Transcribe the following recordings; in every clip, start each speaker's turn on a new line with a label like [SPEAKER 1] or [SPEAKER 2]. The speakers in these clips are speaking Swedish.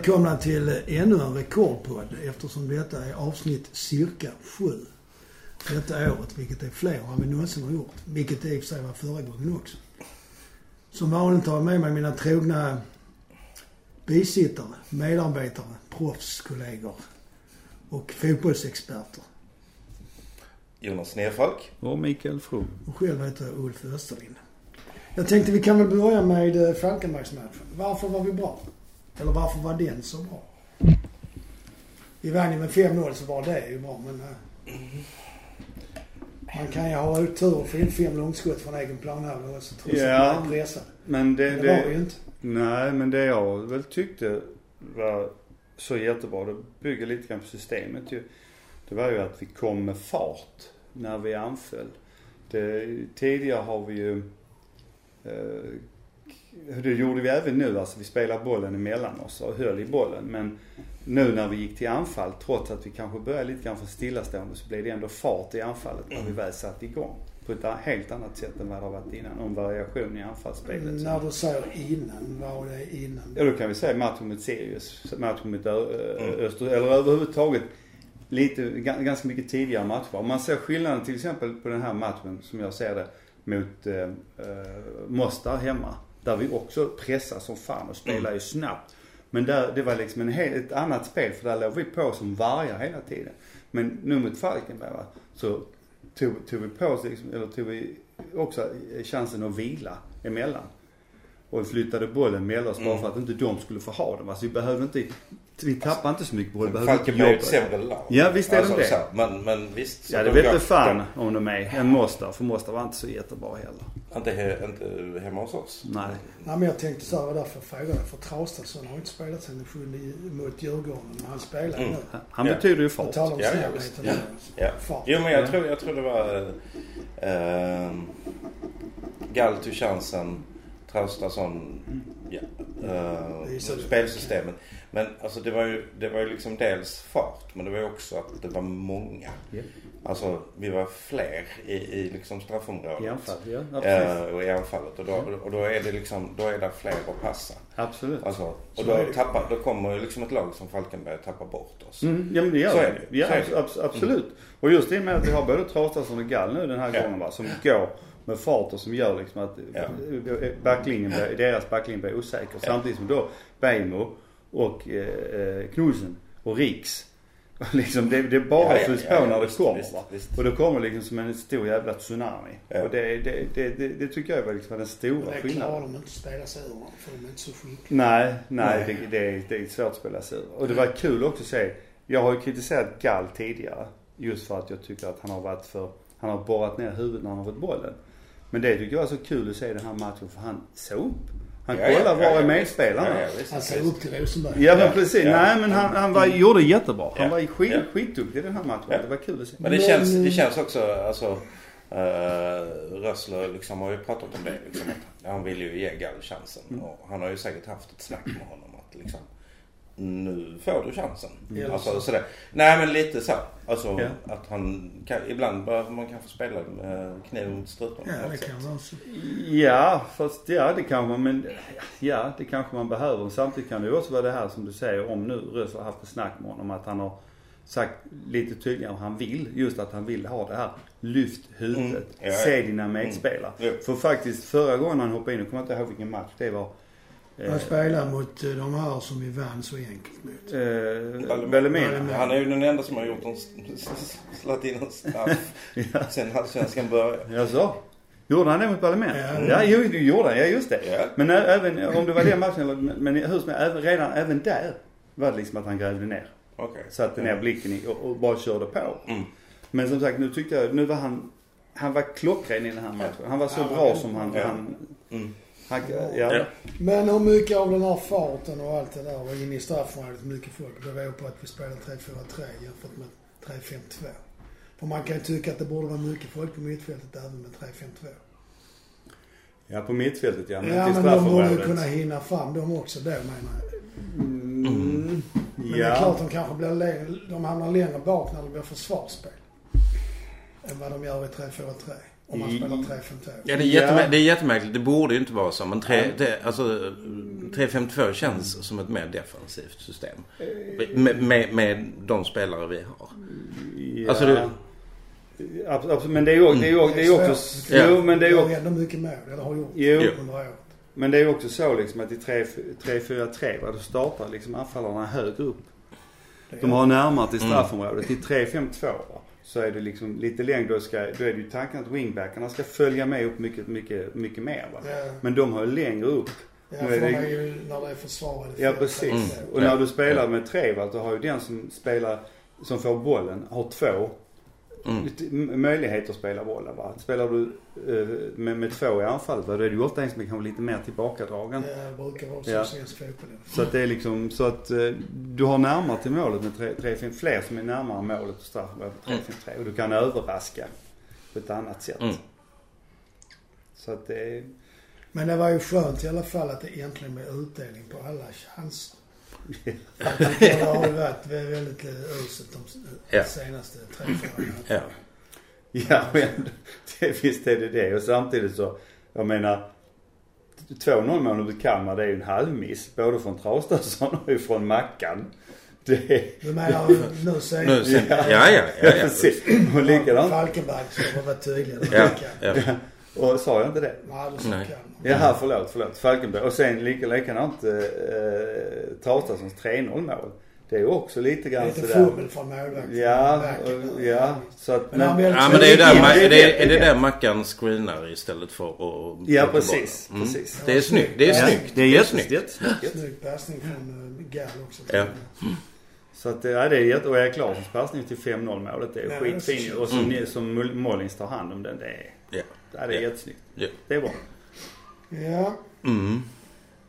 [SPEAKER 1] Välkomna till ännu en rekordpodd eftersom detta är avsnitt cirka sju detta året, vilket är fler än vi någonsin har gjort. Vilket det i och för sig var förra gången också. Som vanligt har jag med mig mina trogna bisittare, medarbetare, proffskollegor och fotbollsexperter.
[SPEAKER 2] Jonas Nerfalk.
[SPEAKER 3] Och Mikael From.
[SPEAKER 1] Och själv heter jag Ulf Österlind. Jag tänkte vi kan väl börja med eh, Falkenbergsmatchen. Varför var vi bra? Eller varför var den så bra? Vi vann ju med 5-0 så var det ju bra men... eh, Man kan ju ha tur och få in fem långskott från egen planhalva också trots
[SPEAKER 3] Ja.
[SPEAKER 1] att man är pressad.
[SPEAKER 3] Men det,
[SPEAKER 1] Men det var det ju
[SPEAKER 3] det,
[SPEAKER 1] inte.
[SPEAKER 3] nej men det jag väl tyckte var så jättebra, det bygger lite grann på systemet ju. Det var ju att vi kom med fart när vi anföll. Det, tidigare har vi ju, eh, det gjorde vi även nu, alltså vi spelade bollen emellan oss och höll i bollen. Men nu när vi gick till anfall, trots att vi kanske började lite grann från stillastående, så blev det ändå fart i anfallet när vi väl satte igång. På ett helt annat sätt än vad det har varit innan. Om variation i anfallsspelet.
[SPEAKER 1] När du säger innan, vad var det innan?
[SPEAKER 3] Ja då kan vi säga matchen mot Sirius, matchen mot
[SPEAKER 2] Mm.
[SPEAKER 3] Öster, eller överhuvudtaget lite, ga- ganska mycket tidigare matcher. Om man ser skillnaden till exempel på den här matchen som jag ser det mot eh, eh, Mostar hemma. Där vi också pressar som fan och spelar
[SPEAKER 2] Mm.
[SPEAKER 3] ju snabbt. Men där, det var liksom en helt, ett annat spel för där låg vi på som vargar hela tiden. Men nu mot Falkenberg va, så tog, tog vi på oss liksom, eller tog vi också chansen att vila emellan. Och flyttade bollen mellan oss bara
[SPEAKER 2] Mm.
[SPEAKER 3] för att inte de skulle få ha den. Alltså vi behövde inte, vi tappade inte så mycket boll. Vi behövde inte
[SPEAKER 2] Falkenberg är
[SPEAKER 3] jobba.
[SPEAKER 2] ett sämre lag.
[SPEAKER 3] Ja, visst är de det.
[SPEAKER 2] så, men, men visst.
[SPEAKER 3] Ja det
[SPEAKER 2] de
[SPEAKER 3] vet fan om de är. En Mostar. För Mostar var inte så jättebra heller.
[SPEAKER 2] de- Inte, he, inte hemma hos oss.
[SPEAKER 3] Nej.
[SPEAKER 1] Nej, men jag tänkte så här, var därför jag frågade. För Traustason har inte spelat sen den sjunde mot Djurgården. Men han spelar
[SPEAKER 2] Mm.
[SPEAKER 1] nu.
[SPEAKER 3] Han
[SPEAKER 2] Ja.
[SPEAKER 3] betyder ju fart.
[SPEAKER 1] tal om
[SPEAKER 2] Ja, ja,
[SPEAKER 1] snabbheten.
[SPEAKER 2] visst.
[SPEAKER 1] där.
[SPEAKER 2] Ja.
[SPEAKER 1] Fart.
[SPEAKER 2] Jo men jag,
[SPEAKER 3] Ja.
[SPEAKER 2] tror, jag tror det var Galtu chansen, Traustason, ja, eh,
[SPEAKER 1] Visar det.
[SPEAKER 2] spelsystemet. Men alltså det var ju, det var ju liksom dels fart men det var ju också att det var många.
[SPEAKER 3] Ja.
[SPEAKER 2] Alltså vi var fler i, i liksom straffområdet.
[SPEAKER 3] I anfall, ja. Absolut.
[SPEAKER 2] Eh, och i anfallet. Och då, och då är det liksom, då är det fler att passa.
[SPEAKER 3] Absolut.
[SPEAKER 2] Alltså, och då, tappar, då kommer ju liksom ett lag som Falkenberg tappa bort oss.
[SPEAKER 3] Mm, ja men det gör
[SPEAKER 2] Så
[SPEAKER 3] det.
[SPEAKER 2] är det.
[SPEAKER 3] Ja,
[SPEAKER 2] är det.
[SPEAKER 3] abs- absolut. Och just det med att vi har både Traustason och Gall nu den här
[SPEAKER 2] Ja.
[SPEAKER 3] gången va. Som går med fart och som gör liksom att
[SPEAKER 2] Ja.
[SPEAKER 3] backlinjen, deras backlinje blir osäker. Samtidigt som då Beijmo och eh, eh, Knudsen och Riks. liksom det, det bara
[SPEAKER 2] Ja, ja,
[SPEAKER 3] fylls
[SPEAKER 2] ja,
[SPEAKER 3] på
[SPEAKER 2] ja,
[SPEAKER 3] när det
[SPEAKER 2] visst,
[SPEAKER 3] kommer
[SPEAKER 2] visst,
[SPEAKER 3] va.
[SPEAKER 2] visst.
[SPEAKER 3] Och då kommer liksom som en stor jävla tsunami.
[SPEAKER 2] Ja.
[SPEAKER 3] Och det, det, det, det, det tycker jag var liksom den stora
[SPEAKER 1] Men det klarar
[SPEAKER 3] skillnaden.
[SPEAKER 1] de inte att spela sig ur för de är inte så skickliga.
[SPEAKER 3] Nej, nej,
[SPEAKER 1] Nej.
[SPEAKER 3] Det, det, är- det är svårt att spela sig ur. Och det var kul också att se. Jag har ju kritiserat Gall tidigare. Just för att jag tycker att han har varit för, han har borrat ner huvudet när han har fått bollen. Men det tycker jag var så kul att se den här matchen för han såg upp. Han
[SPEAKER 2] Ja, ja,
[SPEAKER 3] kollar
[SPEAKER 2] ja,
[SPEAKER 3] var är
[SPEAKER 2] ja,
[SPEAKER 3] medspelarna.
[SPEAKER 2] Ja, ja, visst,
[SPEAKER 1] Han
[SPEAKER 2] visst.
[SPEAKER 1] upp till Rosenberg.
[SPEAKER 3] Ja men precis.
[SPEAKER 2] ja.
[SPEAKER 3] Nej men han, han var, gjorde jättebra. Han
[SPEAKER 2] Ja,
[SPEAKER 3] var skit,
[SPEAKER 2] ja.
[SPEAKER 3] skitduktig i den här matchen.
[SPEAKER 2] Ja.
[SPEAKER 3] Det var kul att se.
[SPEAKER 2] Men det känns, det känns också, alltså uh, Rössler liksom har ju pratat om det liksom. Att han vill ju ge Gall chansen.
[SPEAKER 3] Mm.
[SPEAKER 2] Och han har ju säkert haft ett snack med honom att liksom nu får du chansen.
[SPEAKER 1] Mm.
[SPEAKER 2] Alltså sådär. Nej men lite så. Alltså
[SPEAKER 3] Ja.
[SPEAKER 2] att han kan, ibland behöver man kanske spela med kniven mot strupen.
[SPEAKER 1] Ja, det kan vara så.
[SPEAKER 3] Ja, fast ja det kanske man, men ja det kanske man behöver. Samtidigt kan det ju också vara det här som du säger om nu Rös har haft ett snack med honom att han har sagt lite tydligare vad han vill. Just att han vill ha det här. Lyft huvudet.
[SPEAKER 2] Mm. Ja, ja.
[SPEAKER 3] Se dina medspelare.
[SPEAKER 2] Ja.
[SPEAKER 3] För faktiskt förra gången han hoppade in, jag kommer inte ihåg vilken match det var. Eh,
[SPEAKER 1] Jag spelar mot eh, de här som vi vann så enkelt mot.
[SPEAKER 3] eh, Bellemina.
[SPEAKER 2] Han är ju den enda som har gjort en, slagit in en straff
[SPEAKER 3] Ja.
[SPEAKER 2] sen allsvenskan började.
[SPEAKER 3] Jaså? Gjorde han det mot Balmain?
[SPEAKER 1] Ja.
[SPEAKER 3] Ja, jo, det gjorde han. Ja, just det.
[SPEAKER 2] Ja.
[SPEAKER 3] Men ä- även, om det var den matchen eller, men hur som helst, även, redan även där var det liksom att han grävde ner.
[SPEAKER 2] Okej.
[SPEAKER 3] Satte ner blicken i och, och bara körde på.
[SPEAKER 2] Mm.
[SPEAKER 3] Men som sagt, nu tyckte jag, nu var han, han var klockren i den här matchen. Han var så
[SPEAKER 1] Ja,
[SPEAKER 3] bra
[SPEAKER 1] men-
[SPEAKER 3] som han,
[SPEAKER 2] Ja.
[SPEAKER 3] han,
[SPEAKER 2] Mm.
[SPEAKER 3] Han ja.
[SPEAKER 2] Ja.
[SPEAKER 1] Men hur mycket av den här farten och allt det där var inne i straffområdet, mycket folk, beror på att vi spelar 3-4-3 jämfört med 3-5-2. För man kan ju tycka att det borde vara mycket folk på mittfältet även med 3-5-2.
[SPEAKER 3] ja, på mittfältet ja. Men
[SPEAKER 1] Ja,
[SPEAKER 3] till
[SPEAKER 1] men de borde ju
[SPEAKER 3] straffområdet.
[SPEAKER 1] kunna hinna fram de också då menar jag.
[SPEAKER 3] Mm,
[SPEAKER 1] Men det är klart
[SPEAKER 3] ja.
[SPEAKER 1] de kanske blir längre, de hamnar längre bak när det blir försvarsspel. Än vad de gör i 3-4-3. Om man spelar 3-5-2.
[SPEAKER 2] Ja, det är,
[SPEAKER 3] Ja.
[SPEAKER 2] jättemär- det är jättemärkligt. Det borde ju inte vara så. Men tre, det, alltså, 3-5-2 känns som ett mer defensivt system. Med, med, med de spelare vi har.
[SPEAKER 3] Ja.
[SPEAKER 2] Alltså, det-
[SPEAKER 3] Absolut, men det är ju det är ju- det är också...
[SPEAKER 2] Ja.
[SPEAKER 3] Jo, men det är ju
[SPEAKER 1] ändå mycket mål, eller har gjort
[SPEAKER 3] Jo.
[SPEAKER 1] under året.
[SPEAKER 3] Men det är ju också så liksom att i 3-4-3, va, då startar liksom anfallarna högre upp. De har närmare till
[SPEAKER 2] Mm.
[SPEAKER 3] straffområdet. I 3-5-2 va, så är det liksom lite längre. Då, ska, då är det ju tanken att wingbackarna ska följa med upp mycket, mycket, mycket mer va.
[SPEAKER 1] Ja,
[SPEAKER 3] Men de har ju längre upp.
[SPEAKER 1] ja, för
[SPEAKER 3] är
[SPEAKER 1] de
[SPEAKER 3] det-
[SPEAKER 1] är ju när det är försvarade
[SPEAKER 3] Ja precis.
[SPEAKER 2] Mm.
[SPEAKER 3] Och när du spelar med tre va, då har ju den som spelar, som får bollen, har två
[SPEAKER 2] Mm.
[SPEAKER 3] lite m- möjligheter att spela bollen va. Spelar du eh, med, med två i anfallet då är det ju ofta en som är kanske lite mer tillbakadragen.
[SPEAKER 1] Ja, det brukar vara så
[SPEAKER 3] Ja.
[SPEAKER 1] svensk fotboll.
[SPEAKER 3] Så att det är liksom, så att eh, du har närmare till målet med 3-5, fler som är närmare målet och straffområdet med 3-5-3. Och du kan överraska på ett annat sätt.
[SPEAKER 2] Mm.
[SPEAKER 3] Så att det är,
[SPEAKER 1] Men det var ju skönt i alla fall att det äntligen blev utdelning på alla chanser. Det har ju varit väldigt eh, uselt de
[SPEAKER 2] Ja.
[SPEAKER 1] senaste tre, fyra.
[SPEAKER 2] Ja.
[SPEAKER 3] ja men det, visst är det det. Och samtidigt så, jag menar 2-0 målet mot Kalmar det är ju en halvmiss. Både från Traustason och från Mackan. Det
[SPEAKER 1] Du menar nu sen?
[SPEAKER 2] Nu sen, ja, ja, ja, ja.
[SPEAKER 3] precis. Och likadant.
[SPEAKER 1] Falkenberg ska vara tydliga. Det
[SPEAKER 2] Ja,
[SPEAKER 1] ja.
[SPEAKER 3] Och sa jag inte det?
[SPEAKER 1] Nej. Kalmar.
[SPEAKER 3] Jaha, förlåt, förlåt. Falkenberg. Och sen lika, likadant eh, Traustasons 3-0 mål. Det är ju också lite grann
[SPEAKER 1] Lite
[SPEAKER 3] sådär.
[SPEAKER 1] fummel från målvakten.
[SPEAKER 3] Ja, och, ja. Så att,
[SPEAKER 1] Men han
[SPEAKER 3] men,
[SPEAKER 2] Ja men det är ju där,
[SPEAKER 3] det är
[SPEAKER 2] det,
[SPEAKER 3] det.
[SPEAKER 2] är det där Mackan screenar istället för att...
[SPEAKER 3] ja precis.
[SPEAKER 2] Mm.
[SPEAKER 3] precis.
[SPEAKER 2] Det är snyggt. Det är
[SPEAKER 1] Ja,
[SPEAKER 2] snyggt.
[SPEAKER 3] Det är jättesnyggt. jättesnyggt.
[SPEAKER 1] Snygg passning från uh, Gall också.
[SPEAKER 2] Ja.
[SPEAKER 3] Så att ja, det är jätte... Och Erik Larssons passning till 5-0 målet det är
[SPEAKER 1] det
[SPEAKER 3] skitfin. Och som,
[SPEAKER 2] Mm.
[SPEAKER 3] som Mullins tar hand om den. Det är,
[SPEAKER 2] Ja.
[SPEAKER 3] det är
[SPEAKER 2] Ja.
[SPEAKER 3] jättesnyggt.
[SPEAKER 2] Ja.
[SPEAKER 3] Det är bra.
[SPEAKER 1] Ja,
[SPEAKER 2] Mm.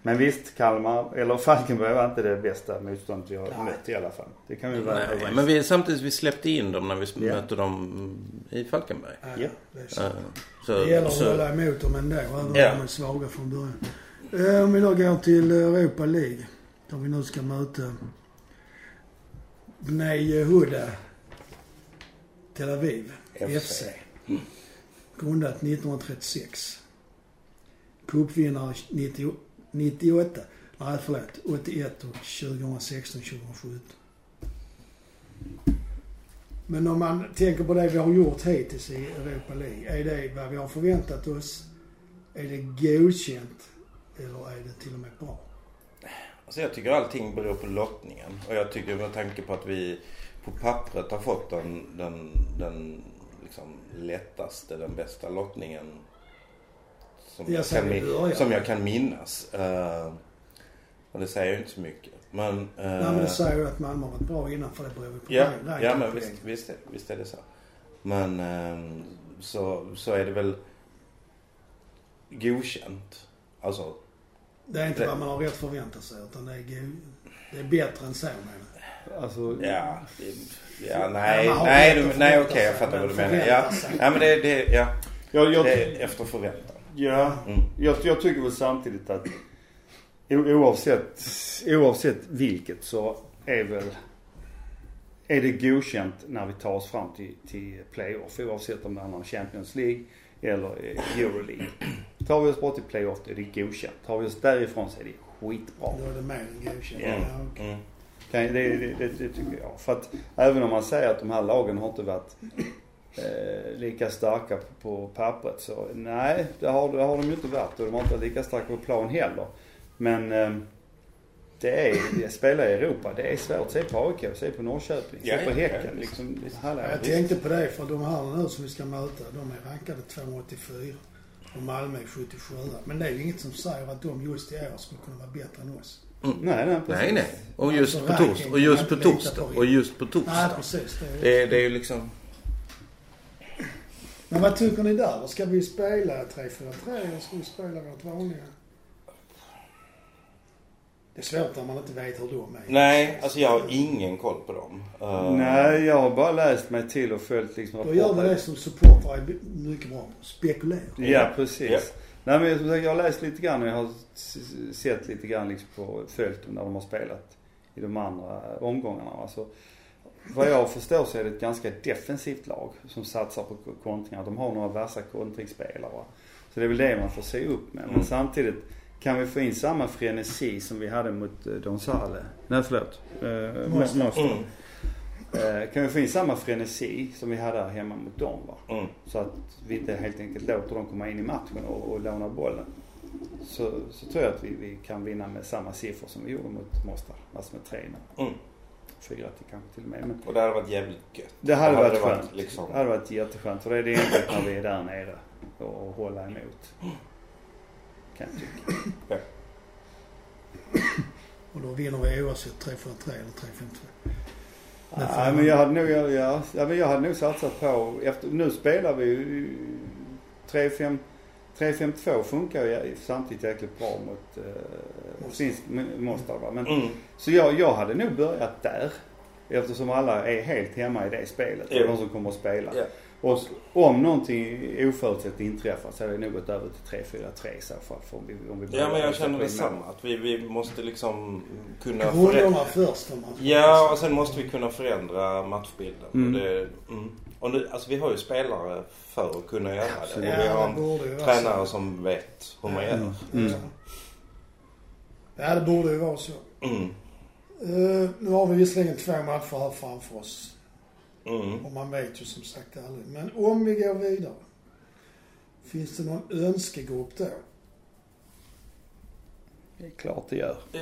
[SPEAKER 3] Men visst, Kalmar, eller Falkenberg var inte det bästa motståndet vi har
[SPEAKER 1] Nej.
[SPEAKER 3] mött i alla fall. Det kan vi vara
[SPEAKER 2] Nej,
[SPEAKER 3] överens
[SPEAKER 2] men vi, samtidigt vi släppte in dem när vi
[SPEAKER 3] Ja.
[SPEAKER 2] mötte dem i Falkenberg.
[SPEAKER 1] ja.
[SPEAKER 3] Ja.
[SPEAKER 1] det är så.
[SPEAKER 2] Eh, Så,
[SPEAKER 1] Det gäller att hålla emot dem ändå, även om
[SPEAKER 2] Ja.
[SPEAKER 1] de är svaga från början. Eh, Om vi då går till Europa League, där vi nu ska möta Bnei Huda Tel Aviv,
[SPEAKER 2] FC.
[SPEAKER 1] FC. Grundat 1936. Cupvinnare 98, nej förlåt, 81 och 2016, 2017. Men om man tänker på det vi har gjort hittills i Europa League. Är det vad vi har förväntat oss? Är det godkänt? Eller är det till och med bra?
[SPEAKER 2] Alltså jag tycker allting beror på lottningen. Och jag tycker med tanke på att vi på pappret har fått den, den, den liksom lättaste, den bästa lottningen som,
[SPEAKER 1] Jag
[SPEAKER 2] jag, kan, min- som jag kan minnas. Uh, och det säger ju inte så mycket. Men... eh,
[SPEAKER 1] Nej men det säger ju att Malmö har varit bra innan för det beror ju på
[SPEAKER 2] Ja, ja men visst, visst, är, visst är det så. Men ehm, så, så är det väl godkänt. Alltså,
[SPEAKER 1] Det är inte
[SPEAKER 2] Det-
[SPEAKER 1] vad man har rätt förväntat sig utan det är, det är bättre än så menar jag.
[SPEAKER 3] Alltså,
[SPEAKER 2] ja. det- Ja, nej, nej, du, nej okej jag fattar vad du menar. Ja, ja men det, det, ja,
[SPEAKER 3] jag, jag,
[SPEAKER 2] det är efter förväntan.
[SPEAKER 3] Ja,
[SPEAKER 2] Mm.
[SPEAKER 3] jag, jag tycker väl samtidigt att oavsett, oavsett vilket så är väl är det godkänt när vi tar oss fram till, till playoff oavsett om det handlar om Champions League eller Euroleague. Tar vi oss bort till playoff då är det godkänt. Tar vi oss därifrån så är det skitbra.
[SPEAKER 1] Då är det mer än godkänt.
[SPEAKER 2] Mm.
[SPEAKER 1] Ja, okej.
[SPEAKER 2] Mm.
[SPEAKER 3] Kan- Det, det, det, det tycker jag. För att även om man säger att de här lagen har inte varit eh, lika starka på, på pappret så nej, det har, det har de ju inte varit och de har inte varit lika starka på plan heller. Men eh, det är, det spela i Europa, det är svårt. Se på AIK, se på Norrköping, se
[SPEAKER 2] Ja,
[SPEAKER 3] på Häcken.
[SPEAKER 2] ja,
[SPEAKER 3] liksom, hallå,
[SPEAKER 1] Jag tänkte på det för de här nu som vi ska möta, de är rankade 284. Och Malmö är 77. Men det är ju inget som säger att de just i år skulle kunna vara bättre än oss.
[SPEAKER 3] Nej, nej, precis.
[SPEAKER 2] Nej, nej. Och just
[SPEAKER 1] Alltså,
[SPEAKER 2] på torsdag. Och just på torsdag.
[SPEAKER 1] på.
[SPEAKER 2] Och just på
[SPEAKER 1] Nej,
[SPEAKER 2] torsdag.
[SPEAKER 1] precis. Det är...
[SPEAKER 2] Det, det är ju liksom...
[SPEAKER 1] Men vad tycker ni där? Ska vi spela 3-4-3 eller ska vi spela vårt vanliga? Det är svårt när man inte vet hur de är.
[SPEAKER 2] Nej, alltså jag har ingen koll på dem. Eh,
[SPEAKER 3] Nej, jag har bara läst mig till och följt liksom
[SPEAKER 1] Då gör vi det som supportrar är mycket bra. Spekulera.
[SPEAKER 3] Ja, precis.
[SPEAKER 2] Ja.
[SPEAKER 3] Nej men som sagt, jag har läst lite grann och jag har sett lite grann liksom på, följt dem när de har spelat i de andra omgångarna. Alltså, vad jag förstår så är det ett ganska defensivt lag som satsar på kontringar. De har några vassa kontringsspelare. Så det är väl det man får se upp med. Men
[SPEAKER 2] Mm.
[SPEAKER 3] samtidigt kan vi få in samma frenesi som vi hade mot eh, Don Sale? Nej förlåt. Eh,
[SPEAKER 1] Monster.
[SPEAKER 3] Monster.
[SPEAKER 2] Mm.
[SPEAKER 3] Eh, kan vi få in samma frenesi som vi hade här hemma mot dem va?
[SPEAKER 2] Mm.
[SPEAKER 3] Så att vi inte helt enkelt låter dem komma in i matchen och, och låna bollen. Så, så tror jag att vi, vi kan vinna med samma siffror som vi gjorde mot Mostar. Alltså med 3 nu.
[SPEAKER 2] Mm.
[SPEAKER 3] Fyra till kanske till och med. Men
[SPEAKER 2] Och det hade varit jävligt gött.
[SPEAKER 3] det hade
[SPEAKER 2] Det hade
[SPEAKER 3] varit
[SPEAKER 2] varit
[SPEAKER 3] skönt.
[SPEAKER 2] liksom-
[SPEAKER 3] Det hade varit jätteskönt. För det är det enkelt när vi är där nere och, och hålla emot. Kan jag tycka.
[SPEAKER 1] Och då vinner vi oavsett 3-4-3 eller 3-5-2.
[SPEAKER 3] Nej men jag hade nog, ja, ja, ja, men jag hade nog satsat på, efter, nu spelar vi ju 3-5, 3-5-2 funkar ju samtidigt jäkligt bra mot finsk Mostar. Men,
[SPEAKER 2] Mm.
[SPEAKER 3] Så jag, jag hade nog börjat där. Eftersom alla är helt hemma i det spelet. Det är
[SPEAKER 2] Jo.
[SPEAKER 3] de som kommer att spela.
[SPEAKER 2] Ja.
[SPEAKER 3] Och om någonting oförutsett inträffar så hade jag nog gått över till 3-4-3 i så fall. För om vi, om vi
[SPEAKER 2] Ja men jag känner detsamma. Att vi, vi måste liksom kunna förändra.
[SPEAKER 1] först får man.
[SPEAKER 2] Ja och sen måste vi kunna förändra matchbilden.
[SPEAKER 3] Mm.
[SPEAKER 2] Och, det, mm. och nu, alltså vi har ju spelare för att kunna göra det.
[SPEAKER 3] Absolut.
[SPEAKER 2] Och vi har en
[SPEAKER 1] det
[SPEAKER 2] tränare
[SPEAKER 1] så.
[SPEAKER 2] som vet hur man gör.
[SPEAKER 3] Mm.
[SPEAKER 1] Ja, det borde ju vara så.
[SPEAKER 2] Mm.
[SPEAKER 1] Uh, nu har vi visserligen två matcher här framför oss.
[SPEAKER 2] Mm.
[SPEAKER 1] Och man vet ju som sagt aldrig. Men om vi går vidare. Finns det någon önskegrupp då?
[SPEAKER 3] Det är klart det gör.
[SPEAKER 2] Ja.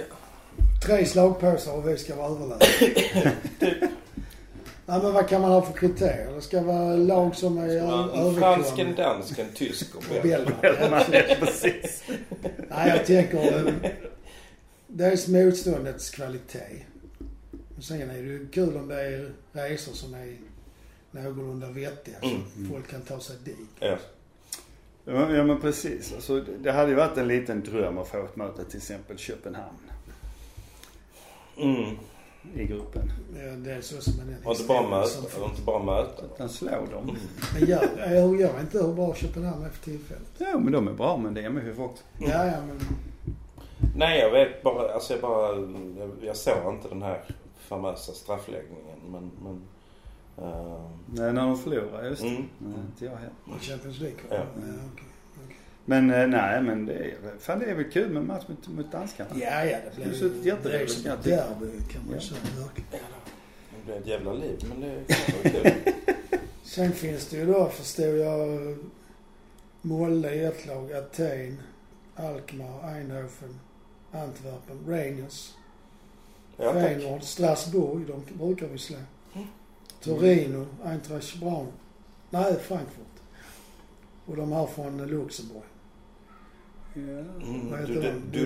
[SPEAKER 1] Tre slagpåsar och vi ska vara överlägsna. Nej men vad kan man ha för kriterier? Det ska vara lag som är
[SPEAKER 2] Fransken,
[SPEAKER 1] överkomna.
[SPEAKER 2] dansken, tysk och. Belgien.
[SPEAKER 1] Ja,
[SPEAKER 3] Precis.
[SPEAKER 1] Nej, jag tänker dels motståndets kvalitet. Och sen är det ju kul om det är resor som är någorlunda vettiga så
[SPEAKER 2] Mm.
[SPEAKER 1] folk kan ta sig dit.
[SPEAKER 2] Ja.
[SPEAKER 3] Ja, ja men precis. Alltså, det hade ju varit en liten dröm att få ett möte till exempel Köpenhamn
[SPEAKER 2] Mm.
[SPEAKER 3] i gruppen.
[SPEAKER 1] Eh, Det är så som en
[SPEAKER 2] Och inte bara möta.
[SPEAKER 1] får-
[SPEAKER 2] inte bara möta.
[SPEAKER 3] Utan slå dem.
[SPEAKER 1] Men gör, eh, jag vet inte hur bra Köpenhamn är för tillfället.
[SPEAKER 3] Ja men de är bra men det är MFF också.
[SPEAKER 2] Mm.
[SPEAKER 1] Ja, ja men
[SPEAKER 2] Nej jag vet bara, alltså jag bara, jag, jag såg inte den här famösa straffläggningen men, men eh,
[SPEAKER 3] Nej när de förlorar, just det.
[SPEAKER 2] Mm.
[SPEAKER 3] Nej, inte jag heller.
[SPEAKER 1] Champions League.
[SPEAKER 2] Ja.
[SPEAKER 1] okej.
[SPEAKER 3] Men eh, nej men det är, fan det är väl kul med match mot, mot danskarna.
[SPEAKER 1] Ja, ja, det
[SPEAKER 3] så
[SPEAKER 1] ju... Det ett derby kan man
[SPEAKER 3] Ja.
[SPEAKER 1] säga.
[SPEAKER 2] det blev ett jävla liv men det är kul.
[SPEAKER 1] Sen finns det ju då, förstår jag, Molde i ett lag, Aten, Alkmaar, Eindhoven, Antwerpen, Rangers,
[SPEAKER 2] Ja.
[SPEAKER 1] Feyenoord, Strasbourg, de brukar vi slå. Torino, Eintracht Braun. Nej, Frankfurt. Och de här från Luxemburg.
[SPEAKER 3] Ja.
[SPEAKER 2] Mm, du,
[SPEAKER 1] de?
[SPEAKER 2] du, du.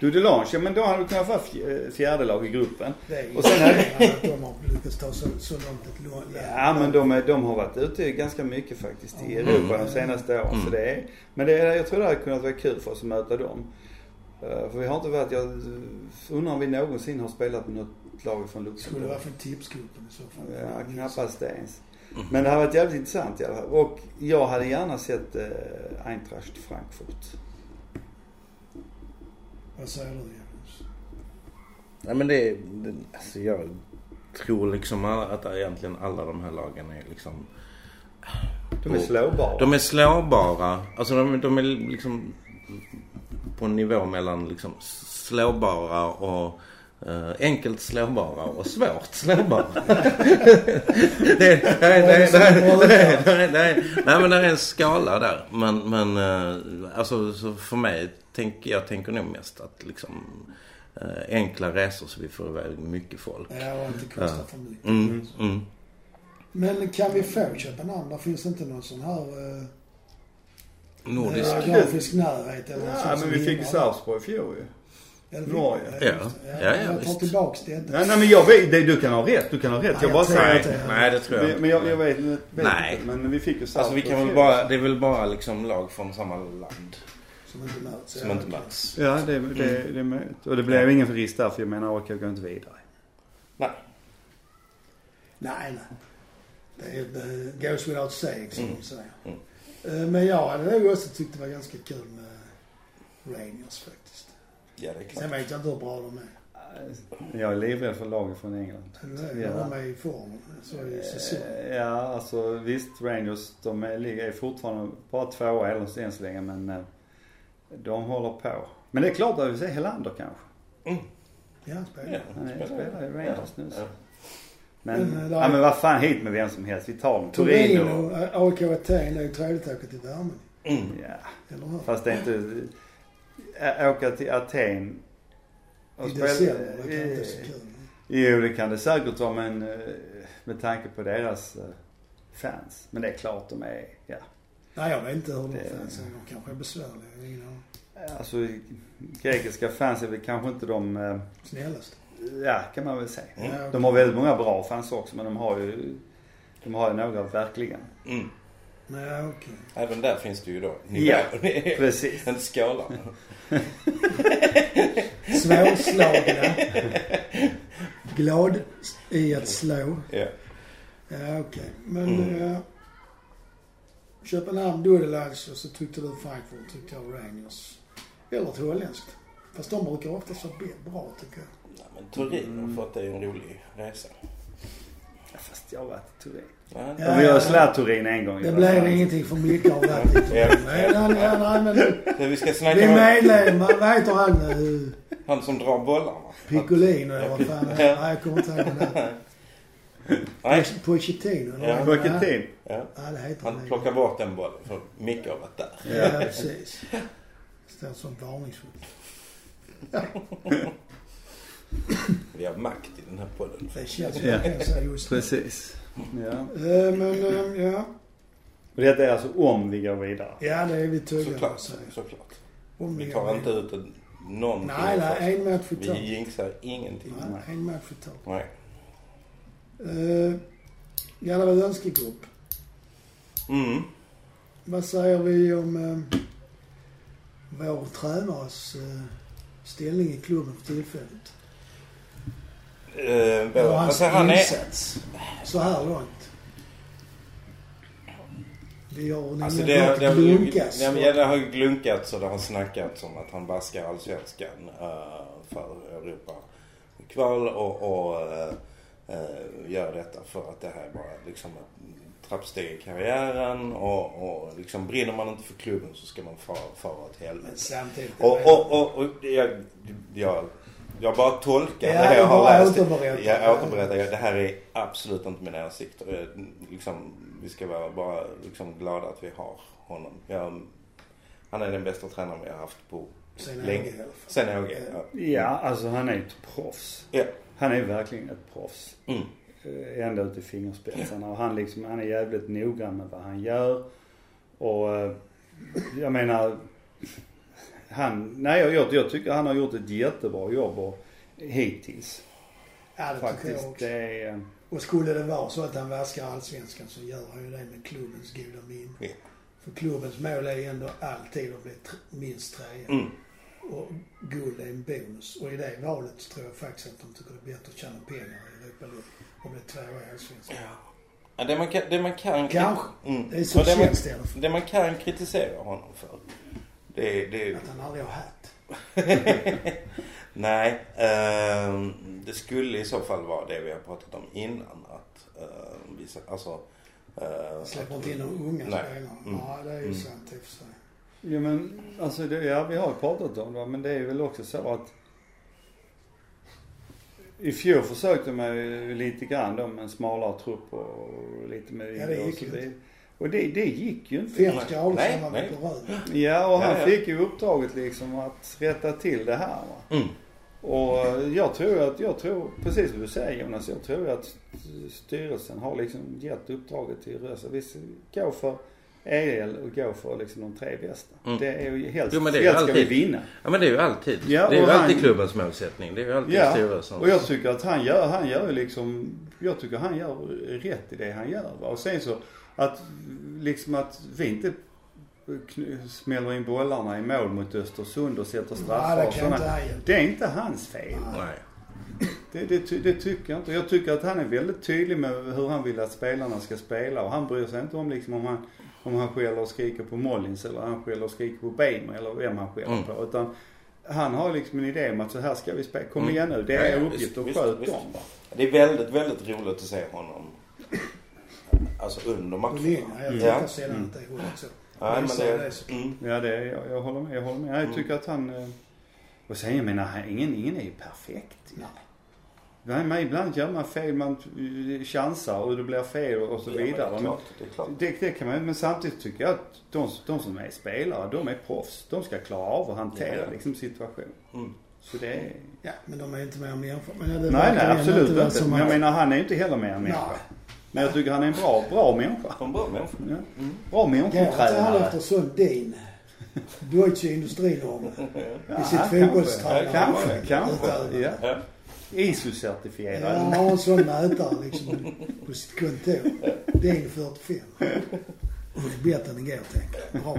[SPEAKER 3] Dudelange, ja men då hade du kunnat vara fj- fjärde lag i gruppen.
[SPEAKER 1] Det är
[SPEAKER 3] Och sen
[SPEAKER 1] imponerande att de har lyckats ta så, så långt ett lån.
[SPEAKER 3] Ja men de, är, de har varit ute ganska mycket faktiskt i
[SPEAKER 1] Mm.
[SPEAKER 3] Europa de senaste åren. Så
[SPEAKER 2] Mm.
[SPEAKER 3] det är, men det är, jag tror det hade kunnat vara kul för oss att möta dem. Eh, för vi har inte varit, jag undrar om vi någonsin har spelat med något lag från
[SPEAKER 1] Skulle
[SPEAKER 3] Luxemburg.
[SPEAKER 1] vara från tipsgruppen i så fall.
[SPEAKER 3] Ja, knappast det ens.
[SPEAKER 2] Mm.
[SPEAKER 3] Men det har varit jävligt intressant i alla fall. Och jag hade gärna sett eh, Eintracht Frankfurt.
[SPEAKER 1] Vad säger du Jonas?
[SPEAKER 2] Nej men det, det alltså jag tror liksom att egentligen alla de här lagen är liksom
[SPEAKER 3] De är slåbara.
[SPEAKER 2] De är slåbara. Alltså de, de är liksom på en nivå mellan liksom slåbara och Uh, enkelt slåbara och svårt slåbara. det, är, är en skala där. Men, men uh, alltså, för mig, tänk, jag tänker nog mest att liksom uh, enkla resor så vi får iväg mycket folk.
[SPEAKER 1] Ja, och inte kostar för mycket.
[SPEAKER 2] Mm, mm.
[SPEAKER 1] Men kan vi få Köpenhamn? Där finns inte någon sån här
[SPEAKER 2] Nordisk.
[SPEAKER 1] geografisk närhet eller
[SPEAKER 3] Ja men vi fick ju Sarpsborg i fjol ju. Norge.
[SPEAKER 1] Ja,
[SPEAKER 2] Ja. Ja, ja,
[SPEAKER 1] Jag tar tillbaks det.
[SPEAKER 3] Nej, nej men jag vet, det, du kan ha rätt. Du kan ha rätt.
[SPEAKER 1] Nej,
[SPEAKER 3] Jag bara säger
[SPEAKER 1] inte.
[SPEAKER 2] Nej det tror jag inte.
[SPEAKER 3] Men jag, jag vet, vet
[SPEAKER 2] Nej.
[SPEAKER 3] inte. Men vi fick ju Sarpsborg
[SPEAKER 2] Alltså vi kan väl bara, det är väl bara liksom lag från samma land
[SPEAKER 1] Som inte möts.
[SPEAKER 2] som
[SPEAKER 1] Ja,
[SPEAKER 2] inte möts.
[SPEAKER 3] Ja, det, det, det är möjligt. Och det blev ingen risk där för jag menar AIK går inte vidare.
[SPEAKER 2] Nej.
[SPEAKER 1] Nej, nej. Det, är, det goes without saying som
[SPEAKER 2] Mm.
[SPEAKER 1] de säger.
[SPEAKER 2] Mm.
[SPEAKER 1] Eh, Men jag hade nog också tyckt det var ganska kul med Rangers faktiskt.
[SPEAKER 2] Ja det är klart.
[SPEAKER 1] Sen vet jag inte hur bra de är.
[SPEAKER 3] Jag är livrädd för laget från England.
[SPEAKER 1] Är det?
[SPEAKER 3] Ja.
[SPEAKER 1] De är i form. Så i säsong.
[SPEAKER 3] Eh, Ja, alltså visst Rangers, de är, ligger- är fortfarande bara tvåa än än så länge men eh, de håller på. Men det är klart att vi vill se Helander kanske.
[SPEAKER 1] Ja, han spelar.
[SPEAKER 2] Ja,
[SPEAKER 3] Han är- spelar i Rangers nu. Men,
[SPEAKER 1] Men, eh, där-
[SPEAKER 3] ja, men vad fan hit med vem som helst. Vi tar dem. Torino.
[SPEAKER 1] Torino, eh, AIK Aten, är ju trevligt att åka till värmen.
[SPEAKER 2] Mm.
[SPEAKER 3] Ja,
[SPEAKER 1] Eller hur?
[SPEAKER 3] fast det är inte... Åka till Aten
[SPEAKER 1] I december, det kan inte vara så
[SPEAKER 3] eh,
[SPEAKER 1] kul.
[SPEAKER 3] Jo, det kan det säkert vara men eh, med tanke på deras eh, fans. Men det är klart de är, ja.
[SPEAKER 1] Nej, jag vet inte hur de
[SPEAKER 3] Det-
[SPEAKER 1] fansen är. De kanske är besvärliga. Ingen aning.
[SPEAKER 3] Alltså grekiska fans är väl kanske inte de, eh,
[SPEAKER 1] Snällast.
[SPEAKER 3] Ja kan man väl säga.
[SPEAKER 2] Mm.
[SPEAKER 3] De har väldigt många bra fans också men de har ju, de har ju några verkligen.
[SPEAKER 2] Mm.
[SPEAKER 1] Nej, okej.
[SPEAKER 2] Även där finns det ju då
[SPEAKER 3] Ja. Precis.
[SPEAKER 2] En skala.
[SPEAKER 1] Svårslagna. Glad i att slå.
[SPEAKER 2] Ja.
[SPEAKER 1] Ja, okej. Men...
[SPEAKER 2] Mm.
[SPEAKER 1] eh, Köpenhamn, då är det Lazio, så tyckte du Frankfurt, tyckte jag Rangers. Eller ett holländskt. Fast de brukar ofta vara bra tycker jag.
[SPEAKER 2] Men Turin har fått det en rolig resa.
[SPEAKER 3] Ja, fast jag har varit i Turin.
[SPEAKER 2] Ja.
[SPEAKER 1] Ja.
[SPEAKER 3] Vi har slagit Turin en gång.
[SPEAKER 1] Det blev
[SPEAKER 3] fall.
[SPEAKER 1] ingenting för mycket av det. jag.
[SPEAKER 2] Ja.
[SPEAKER 1] Men
[SPEAKER 2] vi ska
[SPEAKER 1] vi
[SPEAKER 2] snacka
[SPEAKER 1] är
[SPEAKER 2] om
[SPEAKER 1] medlemmar. Vad heter han nu?
[SPEAKER 2] han som drar bollarna.
[SPEAKER 1] Piccolino eller vad fan är. Nej, jag kommer inte ihåg det är.
[SPEAKER 2] Nej.
[SPEAKER 1] Pochettino eller
[SPEAKER 2] Ja.
[SPEAKER 1] vad heter han?
[SPEAKER 3] Pochettino.
[SPEAKER 2] Ja.
[SPEAKER 1] Ja, det heter
[SPEAKER 2] Han
[SPEAKER 1] han.
[SPEAKER 2] plockar bort den bollen för Micke har varit där.
[SPEAKER 1] Ja, precis. Står som varningsskylt.
[SPEAKER 2] Vi har makt i den här podden.
[SPEAKER 1] Det känns som
[SPEAKER 3] Ja.
[SPEAKER 1] jag kan säga just nu.
[SPEAKER 3] Precis. Ja.
[SPEAKER 1] Eh, Men, eh, ja.
[SPEAKER 3] Och detta är alltså om vi går vidare.
[SPEAKER 1] Ja, det är vi med
[SPEAKER 2] Såklart.
[SPEAKER 1] att säga.
[SPEAKER 2] Såklart.
[SPEAKER 1] Om
[SPEAKER 2] Vi
[SPEAKER 1] vi
[SPEAKER 2] tar inte ut en, någonting
[SPEAKER 1] Nej, nej, en match i
[SPEAKER 2] Vi
[SPEAKER 1] taget.
[SPEAKER 2] jinxar ingenting.
[SPEAKER 1] Nej, en match i taget.
[SPEAKER 2] Nej.
[SPEAKER 1] Uh, ja, det var önskegrupp.
[SPEAKER 2] Mm.
[SPEAKER 1] Vad säger vi om uh, vår tränares uh, ställning i klubben för tillfället?
[SPEAKER 2] Uh,
[SPEAKER 1] Eller hans
[SPEAKER 2] alltså, han är...
[SPEAKER 1] insats så här långt. Vi har nämligen
[SPEAKER 2] Alltså
[SPEAKER 1] alltså
[SPEAKER 2] det, det,
[SPEAKER 1] glunkas.
[SPEAKER 2] ja, men ja, det har ju glunkats och det har snackats om att han baskar allsvenskan uh, för Europa kval och, och uh, uh, gör detta för att det här är bara liksom ett trappsteg i karriären och, och liksom brinner man inte för klubben så ska man fara, fara åt helvete.
[SPEAKER 1] Men samtidigt.
[SPEAKER 2] Och, och, och, och jag, jag, jag bara tolkar
[SPEAKER 1] Ja,
[SPEAKER 2] det jag har läst.
[SPEAKER 1] återberätta.
[SPEAKER 2] Jag återberättar. Det här är absolut inte mina åsikter. Jag, Liksom, vi ska vara bara liksom glada att vi har honom. Jag, han är den bästa tränaren vi har haft på
[SPEAKER 1] Sen
[SPEAKER 2] länge. Sen Åge. Ja.
[SPEAKER 3] Ja, alltså han är ett proffs.
[SPEAKER 2] Ja.
[SPEAKER 3] Han är verkligen ett proffs.
[SPEAKER 2] Mm.
[SPEAKER 3] Eh, Ända ut i fingerspetsarna. Och han liksom, han är jävligt noggrann med vad han gör. Och eh, jag menar, han, nej jag, jag, tycker han har gjort ett jättebra jobb och, hittills.
[SPEAKER 1] Ja, det tycker jag
[SPEAKER 3] Faktiskt.
[SPEAKER 1] också.
[SPEAKER 3] Det är,
[SPEAKER 1] Och skulle det vara så att han vaskar allsvenskan så gör han ju det med klubbens goda minne.
[SPEAKER 2] Ja.
[SPEAKER 1] För klubbens mål är ju ändå alltid att bli tr- minst trea.
[SPEAKER 2] Mm.
[SPEAKER 1] Och guld är en bonus. Och i det valet så tror jag faktiskt att de tycker det är bättre att tjäna pengar i Europa League och bli tvåa i allsvenskan.
[SPEAKER 2] Ja, det, man kan, det man kan...
[SPEAKER 1] Kanske.
[SPEAKER 2] Mm.
[SPEAKER 1] Det är så
[SPEAKER 2] det, man,
[SPEAKER 1] det i alla fall.
[SPEAKER 2] det man kan kritisera honom för. Det, det,
[SPEAKER 1] Att han aldrig har hatt.
[SPEAKER 2] Nej, ehm, det skulle i så fall vara det vi har pratat om innan. Att ehm, visa, alltså... Uh,
[SPEAKER 1] Släpper inte in de unga
[SPEAKER 2] Nej.
[SPEAKER 1] spelarna.
[SPEAKER 2] Mm.
[SPEAKER 1] Ja, det är ju
[SPEAKER 2] Mm.
[SPEAKER 1] sant i och för sig.
[SPEAKER 3] ja men alltså det, ja vi har pratat om det men det är väl också så att i fjol försökte man ju lite grann då med en smalare trupp och lite med
[SPEAKER 1] Ja, det
[SPEAKER 3] och
[SPEAKER 1] gick
[SPEAKER 3] så
[SPEAKER 1] ju
[SPEAKER 3] vidare. Och det, det gick ju inte.
[SPEAKER 2] Nej,
[SPEAKER 1] som var
[SPEAKER 2] nej.
[SPEAKER 1] på röd.
[SPEAKER 3] Ja och han
[SPEAKER 2] Ja, ja.
[SPEAKER 3] fick ju uppdraget liksom att rätta till det här va.
[SPEAKER 2] Mm.
[SPEAKER 3] Och jag tror att, jag tror, precis som du säger Jonas, jag tror att styrelsen har liksom gett uppdraget till Rösa. Vi ska gå för EL och gå för liksom de tre bästa.
[SPEAKER 2] Mm.
[SPEAKER 3] Det är ju helst,
[SPEAKER 2] Jo, men det är ju
[SPEAKER 3] helst ska vi
[SPEAKER 2] alltid-
[SPEAKER 3] vinna.
[SPEAKER 2] Ja men det är ju alltid.
[SPEAKER 3] Ja,
[SPEAKER 2] det är ju
[SPEAKER 3] och han-
[SPEAKER 2] alltid klubbens målsättning. Det är ju alltid
[SPEAKER 3] Ja,
[SPEAKER 2] styrelsens.
[SPEAKER 3] och jag tycker att han gör, han gör ju liksom, jag tycker han gör rätt i det han gör. Va? Och sen så att liksom att vi inte smäller in bollarna i mål mot Östersund och sätter
[SPEAKER 1] Nej,
[SPEAKER 3] straffar
[SPEAKER 1] det
[SPEAKER 3] och sådana. Det är inte hans fel.
[SPEAKER 2] Nej.
[SPEAKER 3] Det, det, det tycker jag inte. Jag tycker att han är väldigt tydlig med hur han vill att spelarna ska spela och han bryr sig inte om liksom om han, om han skäller och skriker på Mollins eller han skäller och skriker på Bejmer eller vem han skäller
[SPEAKER 2] Mm.
[SPEAKER 3] på. Utan han har liksom en idé om att så här ska vi spela. Kom
[SPEAKER 2] Mm.
[SPEAKER 3] igen nu. Det är
[SPEAKER 2] ja,
[SPEAKER 3] uppgift
[SPEAKER 2] visst,
[SPEAKER 3] och sköt dem.
[SPEAKER 2] Det är väldigt, väldigt roligt att se honom. Alltså under matcherna.
[SPEAKER 1] linjen. Jag
[SPEAKER 3] Mm.
[SPEAKER 1] tycker
[SPEAKER 2] Ja.
[SPEAKER 1] sedan att det är hållet så.
[SPEAKER 2] Nej men det...
[SPEAKER 1] det så.
[SPEAKER 2] Mm.
[SPEAKER 3] Ja det är, jag, jag håller med. Jag håller med. Jag
[SPEAKER 2] Mm.
[SPEAKER 3] tycker att han, eh, Och sen jag menar, ingen, ingen är ju perfekt.
[SPEAKER 1] Nej.
[SPEAKER 3] Nej, men ibland gör man fel, man eh, chansar och det blir fel och så
[SPEAKER 2] Ja, men
[SPEAKER 3] vidare.
[SPEAKER 2] Det är
[SPEAKER 3] Men
[SPEAKER 2] klart. Det är klart.
[SPEAKER 3] det, det kan man men samtidigt tycker jag att de, de som är spelare, de är proffs. De ska klara av att hantera
[SPEAKER 2] Ja.
[SPEAKER 3] liksom situationen.
[SPEAKER 2] Mm.
[SPEAKER 3] Så det är...
[SPEAKER 1] Ja, men de är inte mer människor. Men det
[SPEAKER 3] Nej, nej absolut inte. Men jag menar, han är inte heller mer än människa.
[SPEAKER 1] Nej.
[SPEAKER 3] Men jag tycker han är en bra, bra människa.
[SPEAKER 2] En bra människa.
[SPEAKER 3] Ja.
[SPEAKER 2] Mm.
[SPEAKER 3] Bra
[SPEAKER 1] inte han
[SPEAKER 3] människotränare.
[SPEAKER 1] efter sån din? Deutsche Industrinorm. I sitt
[SPEAKER 3] kanske.
[SPEAKER 1] fotbollstränare.
[SPEAKER 3] Kanske, kanske.
[SPEAKER 1] Utövare.
[SPEAKER 3] Ja.
[SPEAKER 2] Ja.
[SPEAKER 1] Ja,
[SPEAKER 3] ISO-certifierad.
[SPEAKER 1] han har en sån mätare liksom på sitt kontor. Din 45. Och det är bättre än igår tänker jag. Bra.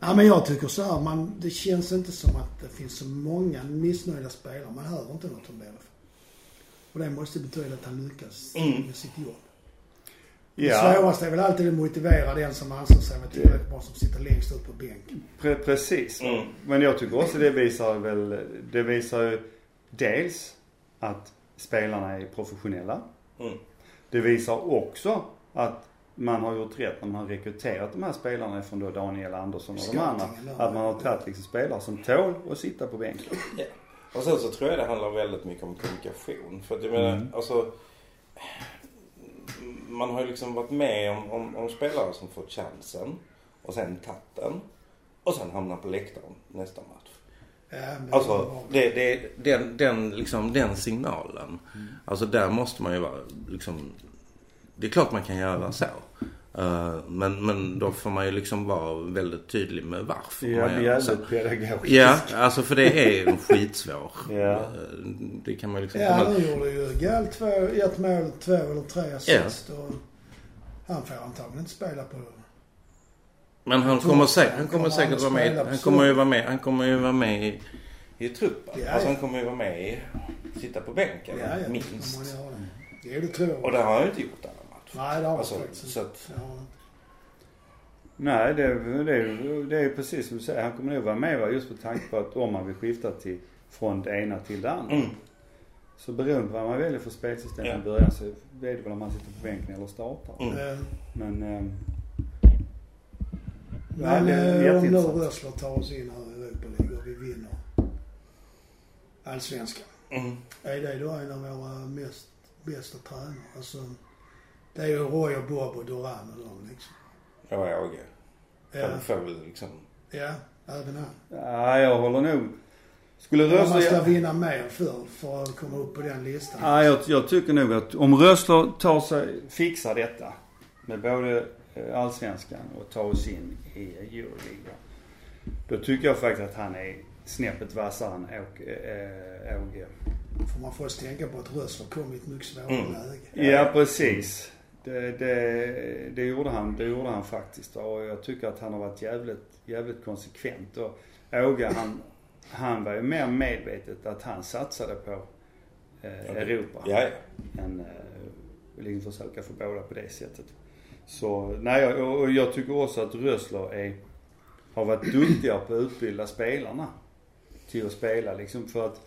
[SPEAKER 1] Ja men jag tycker så här, man, det känns inte som att det finns så många missnöjda spelare. Man hör inte något om det i alla fall. Och det måste betyda att han lyckas
[SPEAKER 2] Mm.
[SPEAKER 1] med sitt jobb. Det
[SPEAKER 3] Ja,
[SPEAKER 1] svåraste är väl alltid att motivera den som anser sig vara tillräckligt bra som sitter längst ut på bänken.
[SPEAKER 3] pre precis.
[SPEAKER 2] Mm.
[SPEAKER 3] Men jag tycker också det visar väl, det visar ju dels att spelarna är professionella.
[SPEAKER 2] Mm.
[SPEAKER 3] Det visar också att man har gjort rätt när man har rekryterat de här spelarna från då Daniel Andersson och de andra. Att man har tagit liksom spelare som tål att sitta på bänken.
[SPEAKER 2] Ja. Och sen så tror jag det handlar väldigt mycket om kommunikation. För att jag menar,
[SPEAKER 3] Mm.
[SPEAKER 2] alltså. Man har ju liksom varit med om, om, om spelare som fått chansen och sen tagit den. Och sen hamnar på läktaren nästa match.
[SPEAKER 1] Ja, men
[SPEAKER 2] Alltså det, det, den, den, liksom, den signalen. Alltså där måste man ju vara liksom. Det är klart man kan göra så. Eh, men, men då får man ju liksom vara väldigt tydlig med varför
[SPEAKER 3] Ja,
[SPEAKER 2] man gör så.
[SPEAKER 3] jävligt pedagogiskt.
[SPEAKER 2] Ja, alltså för det är en skitsvår.
[SPEAKER 3] Ja.
[SPEAKER 2] Eh, Det kan man liksom
[SPEAKER 1] Ja,
[SPEAKER 2] komma...
[SPEAKER 1] han gjorde ju Gal två, ett mål, två eller tre assist. Och han får antagligen inte spela på...
[SPEAKER 2] Men han kommer, säkert, han kommer säkert vara med. Han kommer ju vara med. Han kommer ju vara med i, i truppen.
[SPEAKER 1] Ja,
[SPEAKER 2] Alltså
[SPEAKER 1] ja.
[SPEAKER 2] han kommer ju vara med i, sitta på bänken
[SPEAKER 1] Ja, ja.
[SPEAKER 2] minst.
[SPEAKER 1] Det. Det tror jag.
[SPEAKER 2] Och det har han ju inte gjort matcher.
[SPEAKER 1] Nej, det har
[SPEAKER 2] Alltså,
[SPEAKER 1] faktiskt inte.
[SPEAKER 2] så att,
[SPEAKER 1] Ja.
[SPEAKER 3] Nej, det, det, är- det är ju precis som du säger. Han kommer nog vara med va? just på tanke på att om man vill skifta till, från det ena till det andra.
[SPEAKER 2] mm.
[SPEAKER 3] Så beroende på vad man väljer för spelsystem
[SPEAKER 2] Ja.
[SPEAKER 3] i början så är det väl om man sitter på bänken eller startar.
[SPEAKER 2] Mm.
[SPEAKER 1] Eh,
[SPEAKER 3] Men ehm,
[SPEAKER 1] Men
[SPEAKER 3] det är
[SPEAKER 1] eh, om nu. Rössler tar oss in här i Europa League och vi vinner Allsvenskan.
[SPEAKER 2] Mm.
[SPEAKER 1] Är det då en av våra mest, bästa tränare? Alltså, det är ju Roy och Bob och Duran och de liksom.
[SPEAKER 2] Ja, jag Åge.
[SPEAKER 1] Ja,
[SPEAKER 2] Han får väl liksom...
[SPEAKER 1] ja även han.
[SPEAKER 3] ja, jag håller nog. Skulle
[SPEAKER 1] Men man ska
[SPEAKER 3] Rössler...
[SPEAKER 1] vinna mer för, för att komma upp på den listan.
[SPEAKER 3] Ja, jag, jag tycker nog att om Rössler tar sig, fixar detta med både eh, Allsvenskan och tar oss in i Euroliga. Då tycker jag faktiskt att han är snäppet vassare än. Äh, Åge.
[SPEAKER 1] För man får tänka på att Rössler kom i ett mycket svårare
[SPEAKER 2] Mm.
[SPEAKER 1] läge.
[SPEAKER 3] Ja, precis. Det, det, det, gjorde han, det gjorde han faktiskt. Och jag tycker att han har varit jävligt, jävligt konsekvent. Och Åge han, han var ju mer medvetet att han satsade på eh, Europa.
[SPEAKER 2] Ja, ja.
[SPEAKER 3] Än eh, liksom försöka få båda på det sättet. Så, nej, och, och jag tycker också att Rössler är, har varit duktigare på att utbilda spelarna till att spela liksom. För att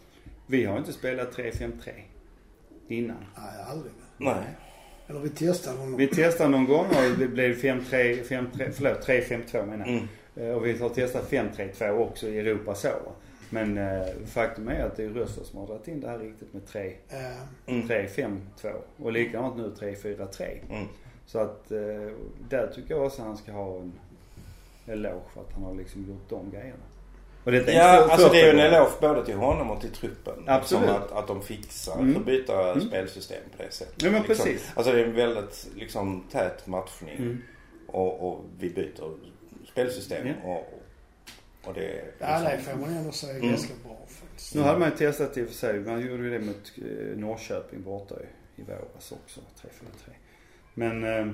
[SPEAKER 3] vi har inte spelat 3-5-3 innan.
[SPEAKER 1] Nej, aldrig.
[SPEAKER 2] Nej.
[SPEAKER 1] Eller vi testade honom.
[SPEAKER 3] Vi testade någon gång och det blev 5-3, 5-3, förlåt 3-5-2 menar jag.
[SPEAKER 2] Mm.
[SPEAKER 3] Eh, Och vi har testat 5-3-2 också i Europa så. Men eh, faktum är att det är Rössler som har dragit in det här riktigt med 3,
[SPEAKER 1] Eh,
[SPEAKER 2] Mm.
[SPEAKER 3] 3-5-2. Och likadant nu 3-4-3.
[SPEAKER 2] Mm.
[SPEAKER 3] Så att eh, där tycker jag också att han ska ha en eloge för att han har liksom gjort de grejerna. Och detta är
[SPEAKER 2] Ja,
[SPEAKER 3] för-
[SPEAKER 2] alltså det är ju en eloge både till honom och till truppen.
[SPEAKER 3] Absolut.
[SPEAKER 2] Liksom att, att de fixar
[SPEAKER 3] Mm.
[SPEAKER 2] att byta
[SPEAKER 3] Mm.
[SPEAKER 2] spelsystem på det sättet.
[SPEAKER 3] Ja, men
[SPEAKER 2] liksom.
[SPEAKER 3] precis.
[SPEAKER 2] Alltså det är en väldigt liksom tät matchning.
[SPEAKER 3] Mm.
[SPEAKER 2] Och, och vi byter spelsystem.
[SPEAKER 3] Ja.
[SPEAKER 2] Och, och det är
[SPEAKER 1] ja, det
[SPEAKER 2] liksom,
[SPEAKER 1] får man ändå säga
[SPEAKER 2] Mm.
[SPEAKER 1] ganska bra faktiskt.
[SPEAKER 3] Nu hade man ju testat i och för sig. Man gjorde ju det mot eh, Norrköping borta i, i våras också. 3-4-3. Men, eh,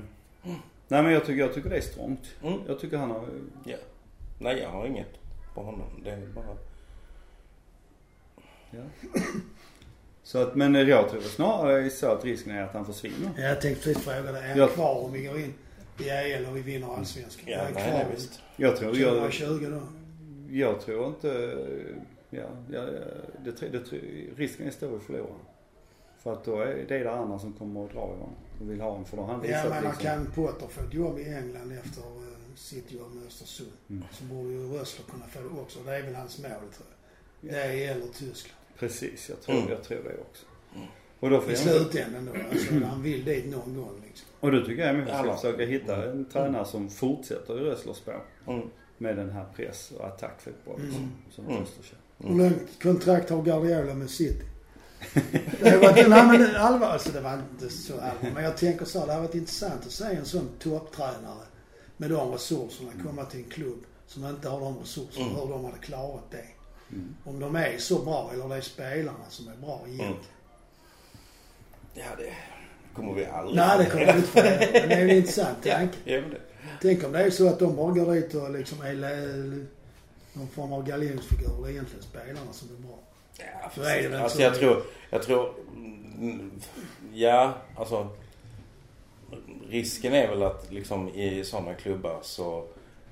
[SPEAKER 3] nej men jag tycker, jag tycker det är strångt.
[SPEAKER 2] Mm.
[SPEAKER 3] Jag tycker han har,
[SPEAKER 2] Ja. Nej, jag har inget på honom. Det är bara...
[SPEAKER 3] ja. Så att, men jag tror snarare så att risken är att han försvinner.
[SPEAKER 1] Ja, Jag tänkte precis fråga dig. Är han
[SPEAKER 3] Ja.
[SPEAKER 1] kvar om vi går in i EL och vi vinner Allsvenskan?
[SPEAKER 2] Ja,
[SPEAKER 1] är han
[SPEAKER 2] nej,
[SPEAKER 1] kvar
[SPEAKER 2] nej, visst.
[SPEAKER 3] Jag tror, jag,
[SPEAKER 1] 2020 då?
[SPEAKER 3] jag tror inte, ja, ja det, det, det, risken är stor att förlora. För att då är det det andra som kommer att dra i honom och vill ha honom. För då har han
[SPEAKER 1] Ja,
[SPEAKER 3] visat
[SPEAKER 1] men
[SPEAKER 3] liksom.
[SPEAKER 1] kan Potter få ett jobb i England efter sitt jobb med Östersund
[SPEAKER 3] Mm.
[SPEAKER 1] så borde ju Rössler kunna få det också. Det är väl hans mål tror jag. Det gäller Tyskland.
[SPEAKER 3] Precis, jag tror,
[SPEAKER 2] Mm.
[SPEAKER 3] jag tror det också. Och då får
[SPEAKER 1] I slutändan då. Alltså, han vill dit någon gång liksom.
[SPEAKER 3] och då tycker jag att vi ska försöka hitta en tränare som fortsätter i Röslers spår.
[SPEAKER 2] Mm.
[SPEAKER 3] Med den här press och attackfotbollen
[SPEAKER 1] Mm.
[SPEAKER 3] som,
[SPEAKER 2] Mm.
[SPEAKER 3] Rösler kör.
[SPEAKER 1] Hur långt kontrakt har Guardiola med City? Det var inte, nej men allvar, alltså det var inte så allvar. Men jag tänker så här, det hade varit intressant att se en sån topptränare med de resurserna komma till en klubb som inte har de resurserna,
[SPEAKER 2] Mm.
[SPEAKER 1] hur de hade klarat det.
[SPEAKER 3] Mm.
[SPEAKER 1] Om de är så bra eller det är spelarna som är bra egentligen.
[SPEAKER 2] Mm. Ja, det kommer vi aldrig
[SPEAKER 1] Nej, det kommer vi inte få. Men det är en intressant tanke.
[SPEAKER 2] ja, det.
[SPEAKER 1] Tänk om det är så att de bara går dit och liksom är le- någon form av galjonsfigur. Det är egentligen spelarna som är bra.
[SPEAKER 2] Ja,
[SPEAKER 1] Så är det
[SPEAKER 2] alltså
[SPEAKER 1] så.
[SPEAKER 2] jag tror, jag tror, mm, ja alltså risken är väl att liksom i sådana klubbar så,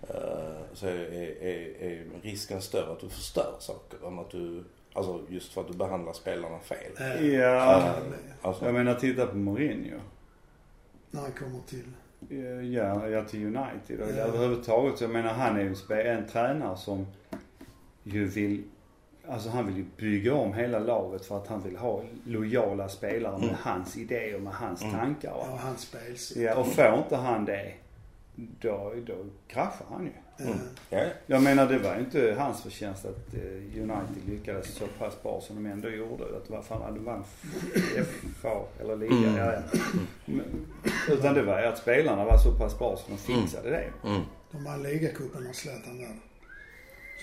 [SPEAKER 2] eh, så är, är, är risken större att du förstör saker än att du, alltså just för att du behandlar spelarna fel.
[SPEAKER 1] Eh,
[SPEAKER 3] Ja,
[SPEAKER 1] bli.
[SPEAKER 2] Alltså,
[SPEAKER 3] jag menar titta på Mourinho.
[SPEAKER 1] När han kommer till.
[SPEAKER 3] Eh, Ja, ja till United och
[SPEAKER 1] Ja.
[SPEAKER 3] överhuvudtaget. Så jag menar han är ju en tränare som ju vill, alltså han vill ju bygga om hela laget för att han vill ha lojala spelare med
[SPEAKER 2] Mm.
[SPEAKER 3] hans idéer, med hans
[SPEAKER 2] Mm.
[SPEAKER 3] tankar.
[SPEAKER 1] Ja,
[SPEAKER 3] Va?
[SPEAKER 1] hans spelsätt.
[SPEAKER 3] Ja, och får inte han det, då, då kraschar han ju.
[SPEAKER 2] Mm. ja, ja.
[SPEAKER 3] Jag menar det var ju inte hans förtjänst att eh, United lyckades så pass bra som de ändå gjorde. Att vad fan, de vann FA eller liga.
[SPEAKER 2] Mm.
[SPEAKER 3] Ja, ja. Men, utan det var ju att spelarna var så pass bra så de fixade det.
[SPEAKER 2] Mm.
[SPEAKER 1] De vann ligacupen när Zlatan där.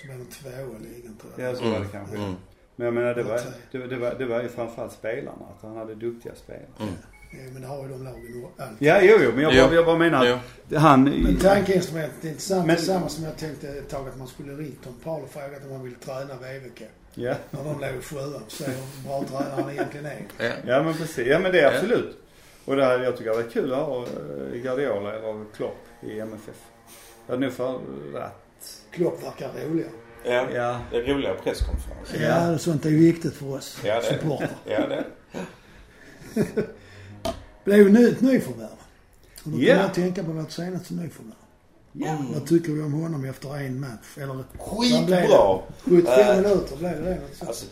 [SPEAKER 1] Så blev de tvåa i ligan tror jag.
[SPEAKER 3] Ja, så var det kanske.
[SPEAKER 2] Mm.
[SPEAKER 3] Men jag menar det var, det, var- det, var, det var ju framförallt spelarna. Att han hade duktiga spelare.
[SPEAKER 2] Mm.
[SPEAKER 1] Ja, men det har ju de lagen och allt.
[SPEAKER 3] Ja, jo, jo. Men jag,
[SPEAKER 2] Jo.
[SPEAKER 3] bara, jag bara menar
[SPEAKER 2] Jo.
[SPEAKER 3] att han...
[SPEAKER 1] Men tankeinstrumentet är intressant.
[SPEAKER 3] Men-
[SPEAKER 1] Det är samma som jag tänkte ett tag att man skulle ringt Tom Paul och frågat om han ville träna VVK.
[SPEAKER 3] Ja.
[SPEAKER 1] När de låg i sjuan. Se hur bra tränare han egentligen är.
[SPEAKER 2] Ja.
[SPEAKER 3] ja, men precis. Ja, men det är absolut. Och det här, jag tycker det var kul att ha eh, Guardiola eller Klopp i MFF. Jag hade nog föredragit...
[SPEAKER 1] Klopp verkar roligare.
[SPEAKER 2] Ja.
[SPEAKER 3] Ja.
[SPEAKER 2] Det är roliga presskonferenser.
[SPEAKER 1] Ja, sånt är ju viktigt för oss
[SPEAKER 2] Ja, det
[SPEAKER 1] supportrar.
[SPEAKER 2] Ja, det.
[SPEAKER 1] Ju ny- ett nyförvärv. Och då kan
[SPEAKER 3] Ja.
[SPEAKER 1] jag tänka på vårt senaste nyförvärv.
[SPEAKER 3] Ja.
[SPEAKER 1] Vad tycker vi om honom efter en match? Eller blev
[SPEAKER 2] Skitbra!
[SPEAKER 1] det? 75
[SPEAKER 2] Äh.
[SPEAKER 1] minuter blev det sånt.
[SPEAKER 2] Alltså,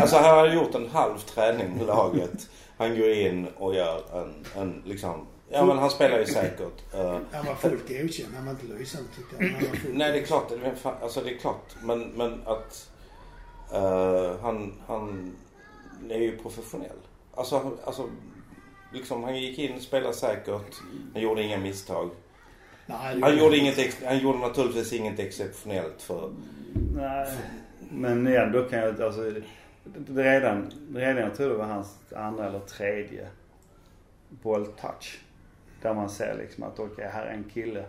[SPEAKER 2] alltså han hade gjort en halv träning med laget. Han går in och gör en, en liksom, ja men han spelar ju säkert. eh,
[SPEAKER 1] Han var fullt godkänd. Han var inte lysande tyckte jag. Han
[SPEAKER 2] nej det är klart, alltså det är klart. Men, men att eh, han, han är ju professionell. Alltså, han- alltså liksom han gick in, spelade säkert. Han gjorde inga misstag.
[SPEAKER 1] Nej,
[SPEAKER 2] Han gjorde, inget, ex- han gjorde naturligtvis inget exceptionellt för...
[SPEAKER 3] Nej, men ändå kan jag alltså det- redan, redan jag tror det var hans andra eller tredje bolltouch. Där man ser liksom att okej, här är en kille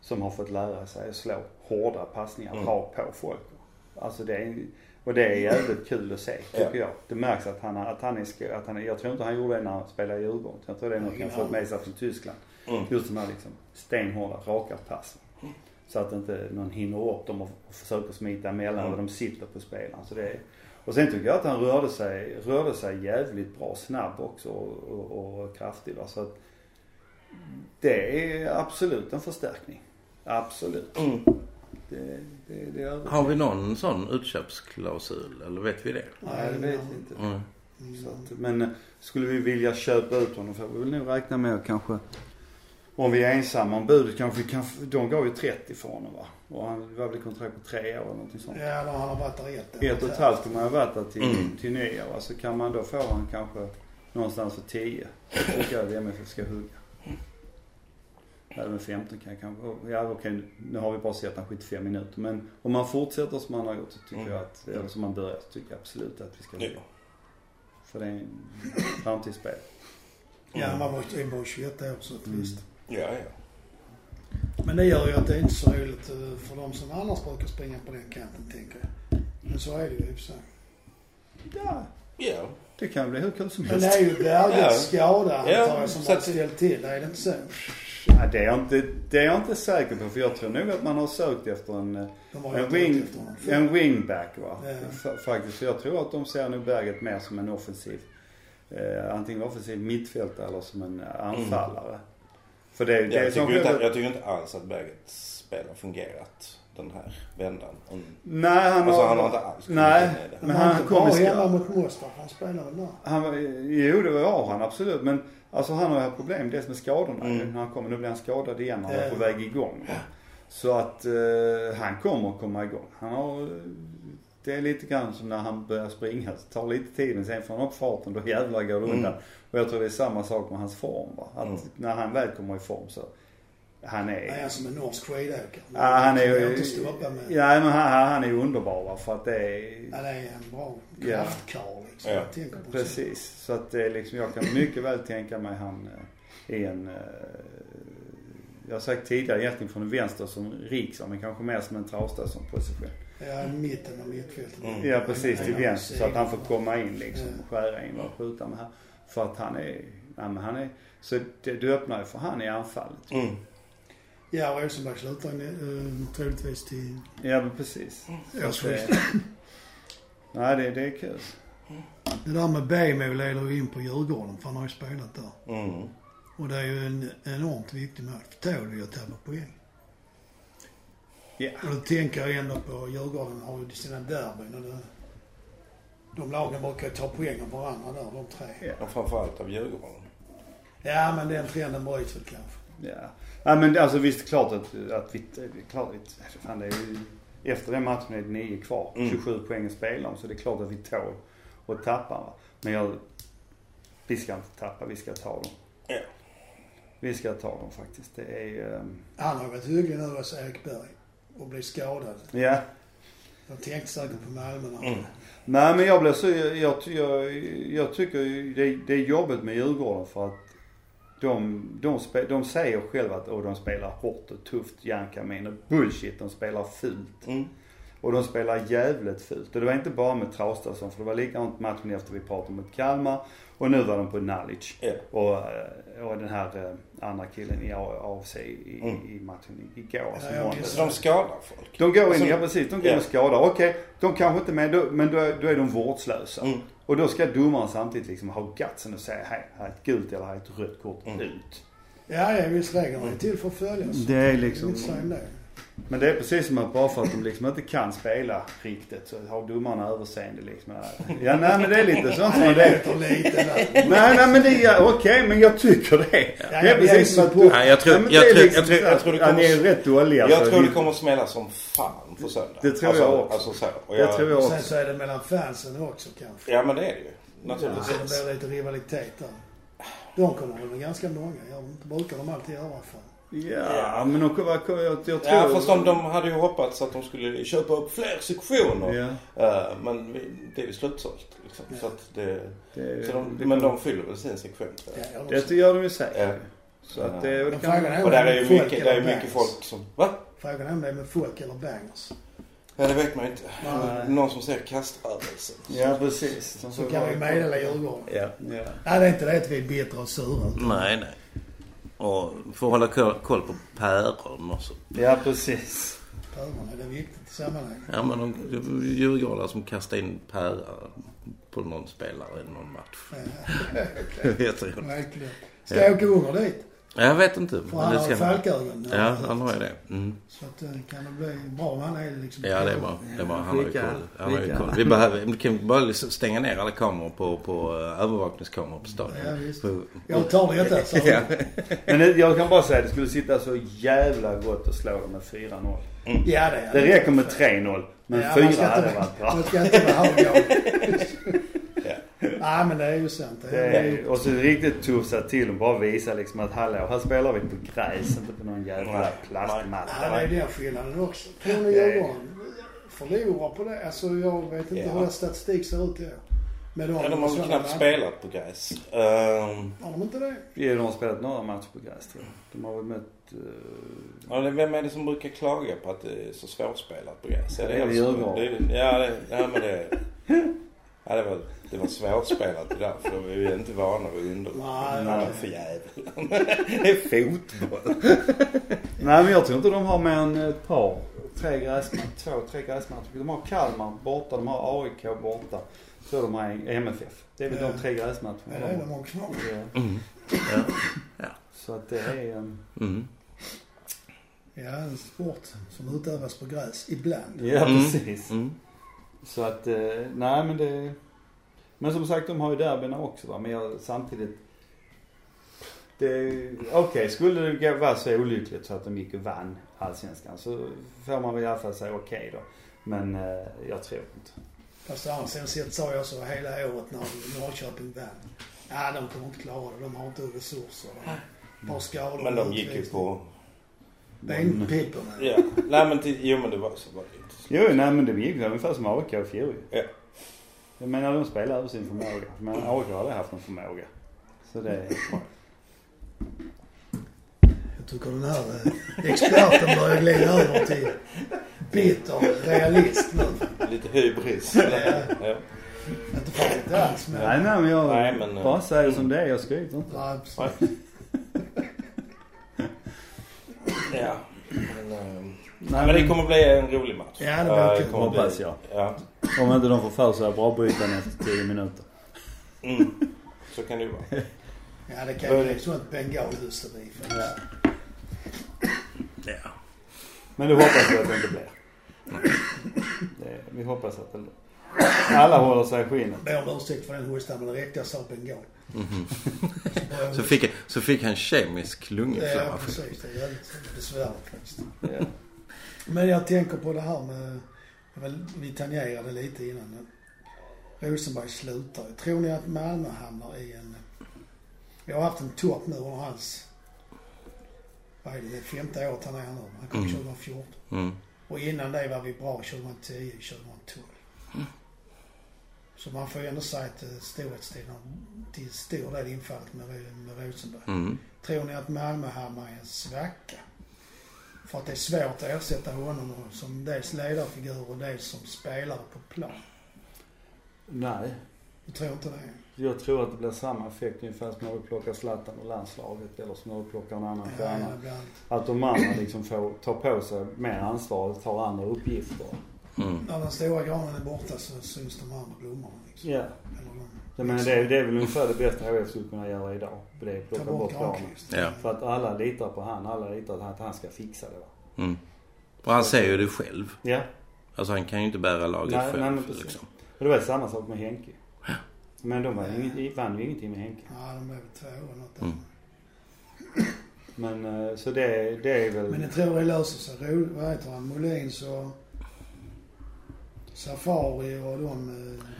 [SPEAKER 3] som har fått lära sig att slå hårda passningar
[SPEAKER 2] Mm.
[SPEAKER 3] rakt på folk. Alltså det är, och det är jävligt kul att se tycker
[SPEAKER 2] Ja.
[SPEAKER 3] jag. Det märks att han, att han är, att han jag tror inte han gjorde det när han spelade i Djurgården. Jag tror det är något han fått med sig från Tyskland.
[SPEAKER 2] Mm.
[SPEAKER 3] Just de här liksom stenhårda, raka passen. Så att inte någon hinner upp dem och och försöker smita emellan
[SPEAKER 2] Mm.
[SPEAKER 3] och de sitter på spelaren. Så det är, och sen tycker jag att han rörde sig, rörde sig jävligt bra, snabb också och, och, och kraftig. Va? Så att det är absolut en förstärkning. Absolut.
[SPEAKER 2] Mm.
[SPEAKER 3] Det, det, det är
[SPEAKER 2] Har vi någon sån utköpsklausul eller vet vi det?
[SPEAKER 3] Nej, det vet jag inte.
[SPEAKER 2] Mm.
[SPEAKER 3] Så att, men eh, skulle vi vilja köpa ut honom får vi väl nog räkna med att kanske om vi är ensamma om budet kanske vi kan, f- de gav ju 30 för honom va? Och han var väl i kontrakt på tre år eller någonting sånt.
[SPEAKER 1] Ja, då han har varit där ett år.
[SPEAKER 3] Ett och ett halvt om man har varit där till,
[SPEAKER 2] Mm.
[SPEAKER 3] till nyår. Alltså kan man då få han kanske någonstans för 10. Då tycker jag att MFF ska hugga. Eller med 15 kan jag kanske, ja okej nu har vi bara sett han 75 minuter. Men om man fortsätter som man har gjort så tycker
[SPEAKER 2] Mm.
[SPEAKER 3] jag att, eller som man börjar så tycker jag absolut att vi ska
[SPEAKER 2] Ja.
[SPEAKER 3] hugga. För det är en framtidsspel.
[SPEAKER 1] Ja, han var är bara 21 år så att
[SPEAKER 3] Mm.
[SPEAKER 1] visst.
[SPEAKER 2] Ja, ja.
[SPEAKER 1] Men det gör ju att det är inte så roligt eh, för de som annars brukar springa på den kanten, tänker jag. Men så är det ju i och för sig.
[SPEAKER 3] Ja,
[SPEAKER 2] Ja.
[SPEAKER 3] det kan bli hur kul som
[SPEAKER 1] Men det
[SPEAKER 3] helst.
[SPEAKER 1] är ju Bergets
[SPEAKER 2] Ja.
[SPEAKER 1] skada antar
[SPEAKER 2] Ja,
[SPEAKER 1] jag som har
[SPEAKER 2] att-
[SPEAKER 1] ställt till det. Är det inte så?
[SPEAKER 3] Ja, det, är jag inte, det är jag inte säker på för jag tror nog att man har sökt efter en, eh, en, wing,
[SPEAKER 1] efter
[SPEAKER 3] en wingback va.
[SPEAKER 1] Ja.
[SPEAKER 3] Faktiskt. Jag tror att de ser nog Berget mer som en offensiv, eh, antingen offensiv mittfältare eller som en eh, anfallare. För det, det är
[SPEAKER 2] Jag
[SPEAKER 3] som
[SPEAKER 2] tycker, inte, jag tycker inte alls att Bergets spel har fungerat den här vändan? Mm.
[SPEAKER 3] Nej, han
[SPEAKER 2] Alltså
[SPEAKER 3] har...
[SPEAKER 2] han har inte alls kommit
[SPEAKER 3] Nej.
[SPEAKER 2] in i det.
[SPEAKER 1] Men han
[SPEAKER 3] han kom i skada.
[SPEAKER 1] mot Mostar. Han spelade väl där.
[SPEAKER 3] Han, var- jo, det var han absolut. Men alltså han har ju haft problem dels med skadorna
[SPEAKER 2] Mm.
[SPEAKER 3] När han kommer, nu blir han skadad igen. Han var
[SPEAKER 1] Ja.
[SPEAKER 3] på väg igång. va. Så att eh, han kommer att komma igång. Han har, det är lite grann som när han börjar springa. Det tar lite tid men sen får han upp farten. Då jävlar går det
[SPEAKER 2] Mm.
[SPEAKER 3] undan. Och jag tror det är samma sak med hans form va. Att
[SPEAKER 2] Mm.
[SPEAKER 3] när han väl kommer i form så. Han är...
[SPEAKER 1] Han som en norsk skidåkare.
[SPEAKER 3] Ja, han är
[SPEAKER 1] ju...
[SPEAKER 3] Ja, men han, han är ju underbar va. För att det är...
[SPEAKER 1] Han är en bra
[SPEAKER 3] Ja.
[SPEAKER 1] kraftkarl liksom.
[SPEAKER 2] Ja.
[SPEAKER 1] Jag på det.
[SPEAKER 3] Precis. Så att det är liksom, jag kan mycket väl tänka mig han eh, är en, eh, jag har sagt tidigare egentligen från vänster som Riksar men kanske mer som en Traustason position.
[SPEAKER 1] Ja, mitten av mittfältet.
[SPEAKER 2] Mm.
[SPEAKER 3] Ja precis till vänster så att han får komma in liksom
[SPEAKER 1] Ja.
[SPEAKER 3] och skära in och skjuta med här. För att han är, nej men han är, så det, du öppnar ju för han i anfallet.
[SPEAKER 2] Mm.
[SPEAKER 1] Ja, Rosenberg slutar uh, troligtvis till
[SPEAKER 3] Ja men precis.
[SPEAKER 1] Årsskiftet.
[SPEAKER 3] det, nej det, det är kul.
[SPEAKER 1] Det där med Bejmo leder ju in på Djurgården för han har ju spelat där.
[SPEAKER 2] Mm.
[SPEAKER 1] Och det är ju en enormt viktig match. Tål ju att tappa poäng.
[SPEAKER 3] Ja.
[SPEAKER 1] Och då tänker jag ändå på Djurgården har ju sina derbyn och det, de lagen brukar ta poäng av varandra där, de tre.
[SPEAKER 3] Ja.
[SPEAKER 2] Och framförallt av Djurgården.
[SPEAKER 1] Ja, men den trenden bryts väl kanske.
[SPEAKER 3] Ja. Ja men det- alltså visst klart att, att vi, klart att, fan det är ju, efter den matchen är det nio kvar.
[SPEAKER 2] Mm.
[SPEAKER 3] 27 poäng att spela om så det är klart att vi tål att tappa va. Men jag, vi ska inte tappa, vi ska ta dem.
[SPEAKER 2] Ja.
[SPEAKER 3] Vi ska ta dem faktiskt. Det är, ehm,
[SPEAKER 1] Han har varit hygglig nu hos Ekberg och blivit skadad.
[SPEAKER 3] ja.
[SPEAKER 1] Jag tänkte säkert på Malmö när
[SPEAKER 2] Mm.
[SPEAKER 3] Nej men jag blir så, jag, jag, jag, jag tycker det, det är jobbigt med Djurgården för att de, de, spe, de säger själva att oh, de spelar hårt och tufft järnkamin och bullshit, de spelar fult.
[SPEAKER 2] Mm.
[SPEAKER 3] Och de spelar jävligt fult. Och det var inte bara med Traustason för det var likadant matchen efter vi pratade mot Kalmar. Och nu var de på Nalic.
[SPEAKER 2] Ja.
[SPEAKER 3] Och, eh, och den här eh, andra killen i AFC i,
[SPEAKER 2] Mm.
[SPEAKER 3] i matchen i- igår. Alltså
[SPEAKER 1] Ja.
[SPEAKER 2] Så de skadar folk.
[SPEAKER 3] De går in,
[SPEAKER 2] Alltså,
[SPEAKER 3] ja precis, de går in
[SPEAKER 2] ja.
[SPEAKER 3] och skadar. Okej, de kanske inte med, men då, är- då är de vårdslösa.
[SPEAKER 2] Mm.
[SPEAKER 3] Och då ska domaren samtidigt liksom ha gutsen och säga, hej, här är ett gult eller här är ett rött kort,
[SPEAKER 2] Mm.
[SPEAKER 3] ut.
[SPEAKER 1] Ja, ja visst. Reglerna är till för att följas.
[SPEAKER 3] Det är liksom-
[SPEAKER 1] det.
[SPEAKER 3] Men det är precis som att bara för att de liksom inte kan spela riktigt så har domarna överseende liksom. Ja, nej men det är lite sånt som
[SPEAKER 1] Nej,
[SPEAKER 3] det
[SPEAKER 1] det lite.
[SPEAKER 3] Nej, nej men det är okej, men jag tycker det.
[SPEAKER 1] Ja,
[SPEAKER 3] det är
[SPEAKER 1] jag
[SPEAKER 3] precis som att du...
[SPEAKER 2] Nej, jag tror-
[SPEAKER 3] Ja, men
[SPEAKER 2] jag
[SPEAKER 3] det
[SPEAKER 2] tror-
[SPEAKER 3] liksom
[SPEAKER 2] jag tror- jag
[SPEAKER 3] så
[SPEAKER 2] tror det
[SPEAKER 3] att- Ja,
[SPEAKER 2] kommer-
[SPEAKER 3] ni är rätt dåliga.
[SPEAKER 2] Jag tror det kommer att smälla som fan på söndag.
[SPEAKER 3] Det tror
[SPEAKER 2] alltså,
[SPEAKER 3] jag också.
[SPEAKER 2] Alltså så. Och
[SPEAKER 3] Det
[SPEAKER 2] jag,
[SPEAKER 3] tror jag
[SPEAKER 1] Sen
[SPEAKER 3] också.
[SPEAKER 1] så är det mellan fansen också kanske.
[SPEAKER 2] Ja men det är det ju.
[SPEAKER 1] Ja, så det
[SPEAKER 2] Naturligtvis.
[SPEAKER 1] blir lite rivalitet där. De kommer väl med ganska många. Ja, det brukar de alltid göra fall.
[SPEAKER 3] Ja, men de, jag, jag, jag tror...
[SPEAKER 2] Ja fast de, de hade ju hoppats att de skulle köpa upp fler sektioner.
[SPEAKER 3] Ja,
[SPEAKER 2] Eh, men vi, det är ju slutsålt. Liksom.
[SPEAKER 1] Ja.
[SPEAKER 2] Så att det,
[SPEAKER 3] det,
[SPEAKER 2] så de,
[SPEAKER 3] det,
[SPEAKER 2] men de fyller väl sin sektion.
[SPEAKER 1] Ja,
[SPEAKER 3] Det gör de ju säkert.
[SPEAKER 2] Ja.
[SPEAKER 3] Så att det... Det
[SPEAKER 1] frågan
[SPEAKER 3] kan,
[SPEAKER 1] är-
[SPEAKER 2] Och där är ju mycket, där är mycket folk som... Va?
[SPEAKER 1] Frågan är om det är med folk eller bangers.
[SPEAKER 2] Ja det vet man ju inte.
[SPEAKER 3] Nej.
[SPEAKER 2] Någon som ser kaströrelsen.
[SPEAKER 3] ja, precis.
[SPEAKER 1] Så
[SPEAKER 3] får
[SPEAKER 1] kan vi meddela Djurgården.
[SPEAKER 2] Ja.
[SPEAKER 3] Ja.
[SPEAKER 1] Nej, det är inte det att vi är bittra och sura.
[SPEAKER 2] Nej nej. Och får hålla koll på päron också.
[SPEAKER 3] ja, precis.
[SPEAKER 1] Päron är det viktigt i sammanhanget.
[SPEAKER 2] Ja men de djurgårdare som kastar in päron på någon spelare i någon match.
[SPEAKER 1] Ja,
[SPEAKER 2] Det vet jag.
[SPEAKER 1] Verkligen. Ska jag åka Unger dit?
[SPEAKER 2] Jag vet inte.
[SPEAKER 1] För han har
[SPEAKER 2] ska-
[SPEAKER 1] falkögon.
[SPEAKER 2] Ja, han har ju det. Mm.
[SPEAKER 1] Så att, eh, kan det bli bra om han är liksom...
[SPEAKER 2] Ja, det är bra. Det är bra. Han har ju koll. Han har ju koll. Vi behöver, vi kan bara liksom stänga ner alla kameror på, på eh, övervakningskameror på stadion.
[SPEAKER 1] Ja, visst. Jag tar detta, så.
[SPEAKER 2] Ja.
[SPEAKER 3] Men det, jag kan bara säga att det skulle sitta så jävla gott att slå dem med 4-0.
[SPEAKER 1] Ja, det är
[SPEAKER 3] Det räcker med 3-0. Men
[SPEAKER 1] Ja,
[SPEAKER 3] 4
[SPEAKER 1] man ska
[SPEAKER 3] hade varit bra.
[SPEAKER 1] Man ska inte vara. Nej, men det är ju sant.
[SPEAKER 3] Det är, och så riktigt tufsa till och bara visa liksom att hallå, här spelar vi på gräs, inte på någon jävla
[SPEAKER 2] Nej.
[SPEAKER 3] plastmatta.
[SPEAKER 1] Ja, det är den skillnaden också. Tror ni
[SPEAKER 3] Det är-
[SPEAKER 1] Djurgården förlorar på det? Alltså jag vet inte
[SPEAKER 2] Ja.
[SPEAKER 1] hur deras statistik ser ut i år. Med
[SPEAKER 2] Ja, de har väl knappt spelat på gräs. Ehm,
[SPEAKER 1] Har de inte det?
[SPEAKER 3] Ja, de har spelat några matcher på gräs tror jag. De har väl mött... Uh,
[SPEAKER 2] ja, det- vem är det som brukar klaga på att det är så svårspelat på gräs? Är
[SPEAKER 3] Det är
[SPEAKER 2] det
[SPEAKER 3] Djurgården.
[SPEAKER 2] Ja, det, ja men det... Ja, det var, det var svårspelat idag för vi är inte vana vid under...
[SPEAKER 1] Nej,
[SPEAKER 2] för jävlar. Det är fotboll.
[SPEAKER 3] Nej men jag tror inte de har mer än ett par, tre gräsmatcher, två, tre gräsmatcher. De har Kalmar borta, de har AIK borta. Så de har MFF. Det är väl
[SPEAKER 1] Ja.
[SPEAKER 3] de tre gräsmatcherna
[SPEAKER 1] Ja, det är de också.
[SPEAKER 3] Ja.
[SPEAKER 2] Mm. Ja.
[SPEAKER 3] Så att det är... um,
[SPEAKER 2] Mm.
[SPEAKER 1] Ja, en sport som utövas på gräs ibland.
[SPEAKER 3] Ja,
[SPEAKER 2] Mm.
[SPEAKER 3] precis.
[SPEAKER 2] Mm.
[SPEAKER 3] Så att, eh, nej men det... Men som sagt, de har ju derbyna också va. Men jag, samtidigt... Det, okej, skulle det vara så olyckligt så att de gick och vann Allsvenskan så får man väl i alla fall säga okej då. Men eh, jag tror inte.
[SPEAKER 1] Fast å andra sidan sett sa jag så hela året när Norrköping vann. Ja, de kommer inte klara det. De har inte resurser. De har skador.
[SPEAKER 2] Men de gick ju på...
[SPEAKER 1] Benpipporna.
[SPEAKER 2] Ja. Nej men till, jo men det var så var det inte.
[SPEAKER 3] Jo, nej men det gick ungefär som AIK i fjol.
[SPEAKER 2] Ja.
[SPEAKER 3] Jag menar de spelar över sin förmåga. Men AIK har aldrig haft någon förmåga. Så det är bra.
[SPEAKER 1] Jag tycker den här eh, experten börjar glida över till bitter realist nu.
[SPEAKER 2] Lite hybris.
[SPEAKER 1] Ja.
[SPEAKER 2] ja.
[SPEAKER 1] Inte farligt alls men...
[SPEAKER 3] Nej, nej men jag
[SPEAKER 2] Nej, men, eh,
[SPEAKER 3] bara säger som det är. Jag skryter inte.
[SPEAKER 1] Nej,
[SPEAKER 2] Nej.
[SPEAKER 1] precis.
[SPEAKER 2] Ja. Men, ehm,
[SPEAKER 3] Nej,
[SPEAKER 2] men det kommer bli en rolig match.
[SPEAKER 1] Ja, det blir kul.
[SPEAKER 2] kommer
[SPEAKER 3] Hoppas jag.
[SPEAKER 2] Ja.
[SPEAKER 3] Om inte de får för sig att bra byten efter 10 minuter.
[SPEAKER 2] Mm. Så kan det ju vara.
[SPEAKER 1] Ja, det kan ju bli sånt bengalhysteri faktiskt.
[SPEAKER 2] Ja.
[SPEAKER 3] Men det hoppas jag att det inte blir. Det, vi hoppas att det Alla håller sig i skinnet.
[SPEAKER 1] Ber om ursäkt för den hostan men det räckte jag sa bengal.
[SPEAKER 2] Mhm.
[SPEAKER 1] började
[SPEAKER 2] Så fick, så fick han kemisk
[SPEAKER 1] Ja,
[SPEAKER 2] lunginflammation.
[SPEAKER 1] precis. Det är väldigt besvärligt faktiskt.
[SPEAKER 3] Ja.
[SPEAKER 1] Men jag tänker på det här med, vi tangerade lite innan. Rosenberg slutar. Tror ni att Malmö hamnar i en... Vi har haft en topp nu under hans... Vad är det? Det femte året han är här nu. Han kom
[SPEAKER 2] Mm.
[SPEAKER 1] 2014.
[SPEAKER 2] Mm.
[SPEAKER 1] Och innan det var vi bra 2010, 2012. Så man får ju ändå säga att eh, storhetstiden har till stor del infallit med, med Rosenberg.
[SPEAKER 2] Mm.
[SPEAKER 1] Tror ni att Malmö hamnar i en svacka? För att det är svårt att ersätta honom som dels ledarfigur och dels som spelare på plan.
[SPEAKER 3] Nej.
[SPEAKER 1] Jag tror inte det.
[SPEAKER 3] Jag tror att det blir samma effekt ungefär som när du plockar Zlatan och landslaget eller som när du plockar en annan
[SPEAKER 1] Ja,
[SPEAKER 3] stjärna.
[SPEAKER 1] ibland.
[SPEAKER 3] Att de andra liksom får ta på sig mer ansvar och tar andra uppgifter.
[SPEAKER 2] Mm.
[SPEAKER 1] När den stora granen är borta så syns de andra blommorna liksom.
[SPEAKER 3] Ja.
[SPEAKER 1] Eller de,
[SPEAKER 3] Jag menar det, är- det är väl ungefär det bästa HF skulle kunna göra idag. Det är plocka
[SPEAKER 1] bort
[SPEAKER 3] bort planen.
[SPEAKER 1] Granqvist.
[SPEAKER 2] Ja.
[SPEAKER 3] För att alla litar på han. Alla litar på att han ska fixa det va.
[SPEAKER 2] Mm. Och han säger ju det själv.
[SPEAKER 3] Ja.
[SPEAKER 2] Alltså han kan ju inte bära laget
[SPEAKER 3] Nej,
[SPEAKER 2] själv.
[SPEAKER 3] nej, men precis.
[SPEAKER 2] liksom.
[SPEAKER 3] Och det var samma sak med Henke. Men de var inget, vann ju ingenting med Henke.
[SPEAKER 1] Ja, de väl två eller något.
[SPEAKER 2] Mm.
[SPEAKER 3] Men eh, så det, det är väl...
[SPEAKER 1] Men jag tror det löser sig. Vad heter han? Molins och Safari och de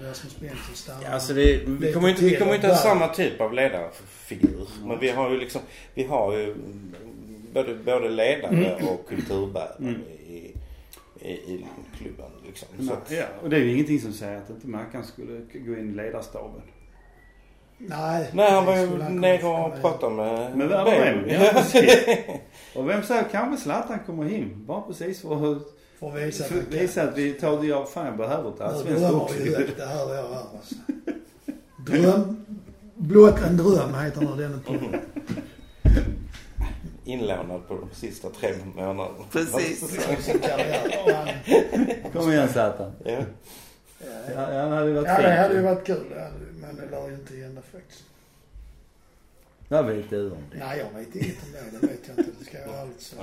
[SPEAKER 1] eh, Rasmus Bengtsson stannar.
[SPEAKER 2] Ja, alltså det, vi kommer inte, vi
[SPEAKER 1] till
[SPEAKER 2] kommer inte ha samma typ av ledarfigur.
[SPEAKER 3] Mm.
[SPEAKER 2] Men vi har ju liksom, vi har ju både, både ledare och kulturbärare
[SPEAKER 3] Mm.
[SPEAKER 2] i, i, i klubben liksom. Så att,
[SPEAKER 3] Ja, och det är ju ingenting som säger att inte Mackan skulle gå in i ledarstaben.
[SPEAKER 1] Nej.
[SPEAKER 2] Nej, han var ju nere och pratade med
[SPEAKER 3] Men vem
[SPEAKER 2] Ben.
[SPEAKER 3] vem? Ja, precis. Och vem säger kanske Zlatan kommer in. Bara precis för att
[SPEAKER 1] För att visa
[SPEAKER 3] för
[SPEAKER 1] han
[SPEAKER 3] att visa att vi tar det jag fan behöver ett allsvenskt
[SPEAKER 1] högt. Det här är jag här alltså. Dröm. Blott en dröm heter nog den podden.
[SPEAKER 2] Inlånad på de sista tre månaderna.
[SPEAKER 1] Precis. Han-
[SPEAKER 3] Kom igen Zlatan.
[SPEAKER 2] Ja.
[SPEAKER 1] Ja,
[SPEAKER 3] det hade varit
[SPEAKER 1] Ja, det hade ju varit kul. Men det lär ju inte hända faktiskt.
[SPEAKER 3] Vad vet du om det?
[SPEAKER 1] Nej, jag vet inget om det. Det vet jag inte. Det ska jag vara ärligt säga.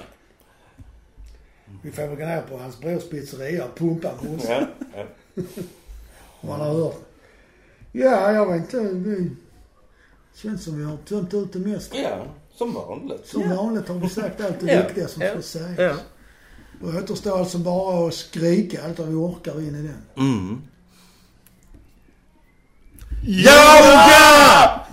[SPEAKER 1] Vi får väl gå ner på hans brors pizzeria och pumpa.
[SPEAKER 2] Ja. Ja.
[SPEAKER 1] Om man har hört. Ja, jag vet inte. Det känns som vi har tömt ut det mesta.
[SPEAKER 2] ja, som vanligt.
[SPEAKER 1] Som vanligt har vi sagt allt det
[SPEAKER 2] Ja.
[SPEAKER 1] viktiga som
[SPEAKER 2] Ja.
[SPEAKER 1] ska sägas.
[SPEAKER 2] Ja.
[SPEAKER 1] Då återstår alltså bara att skrika allt vad vi orkar in i den.
[SPEAKER 2] Mm.
[SPEAKER 3] Jauga!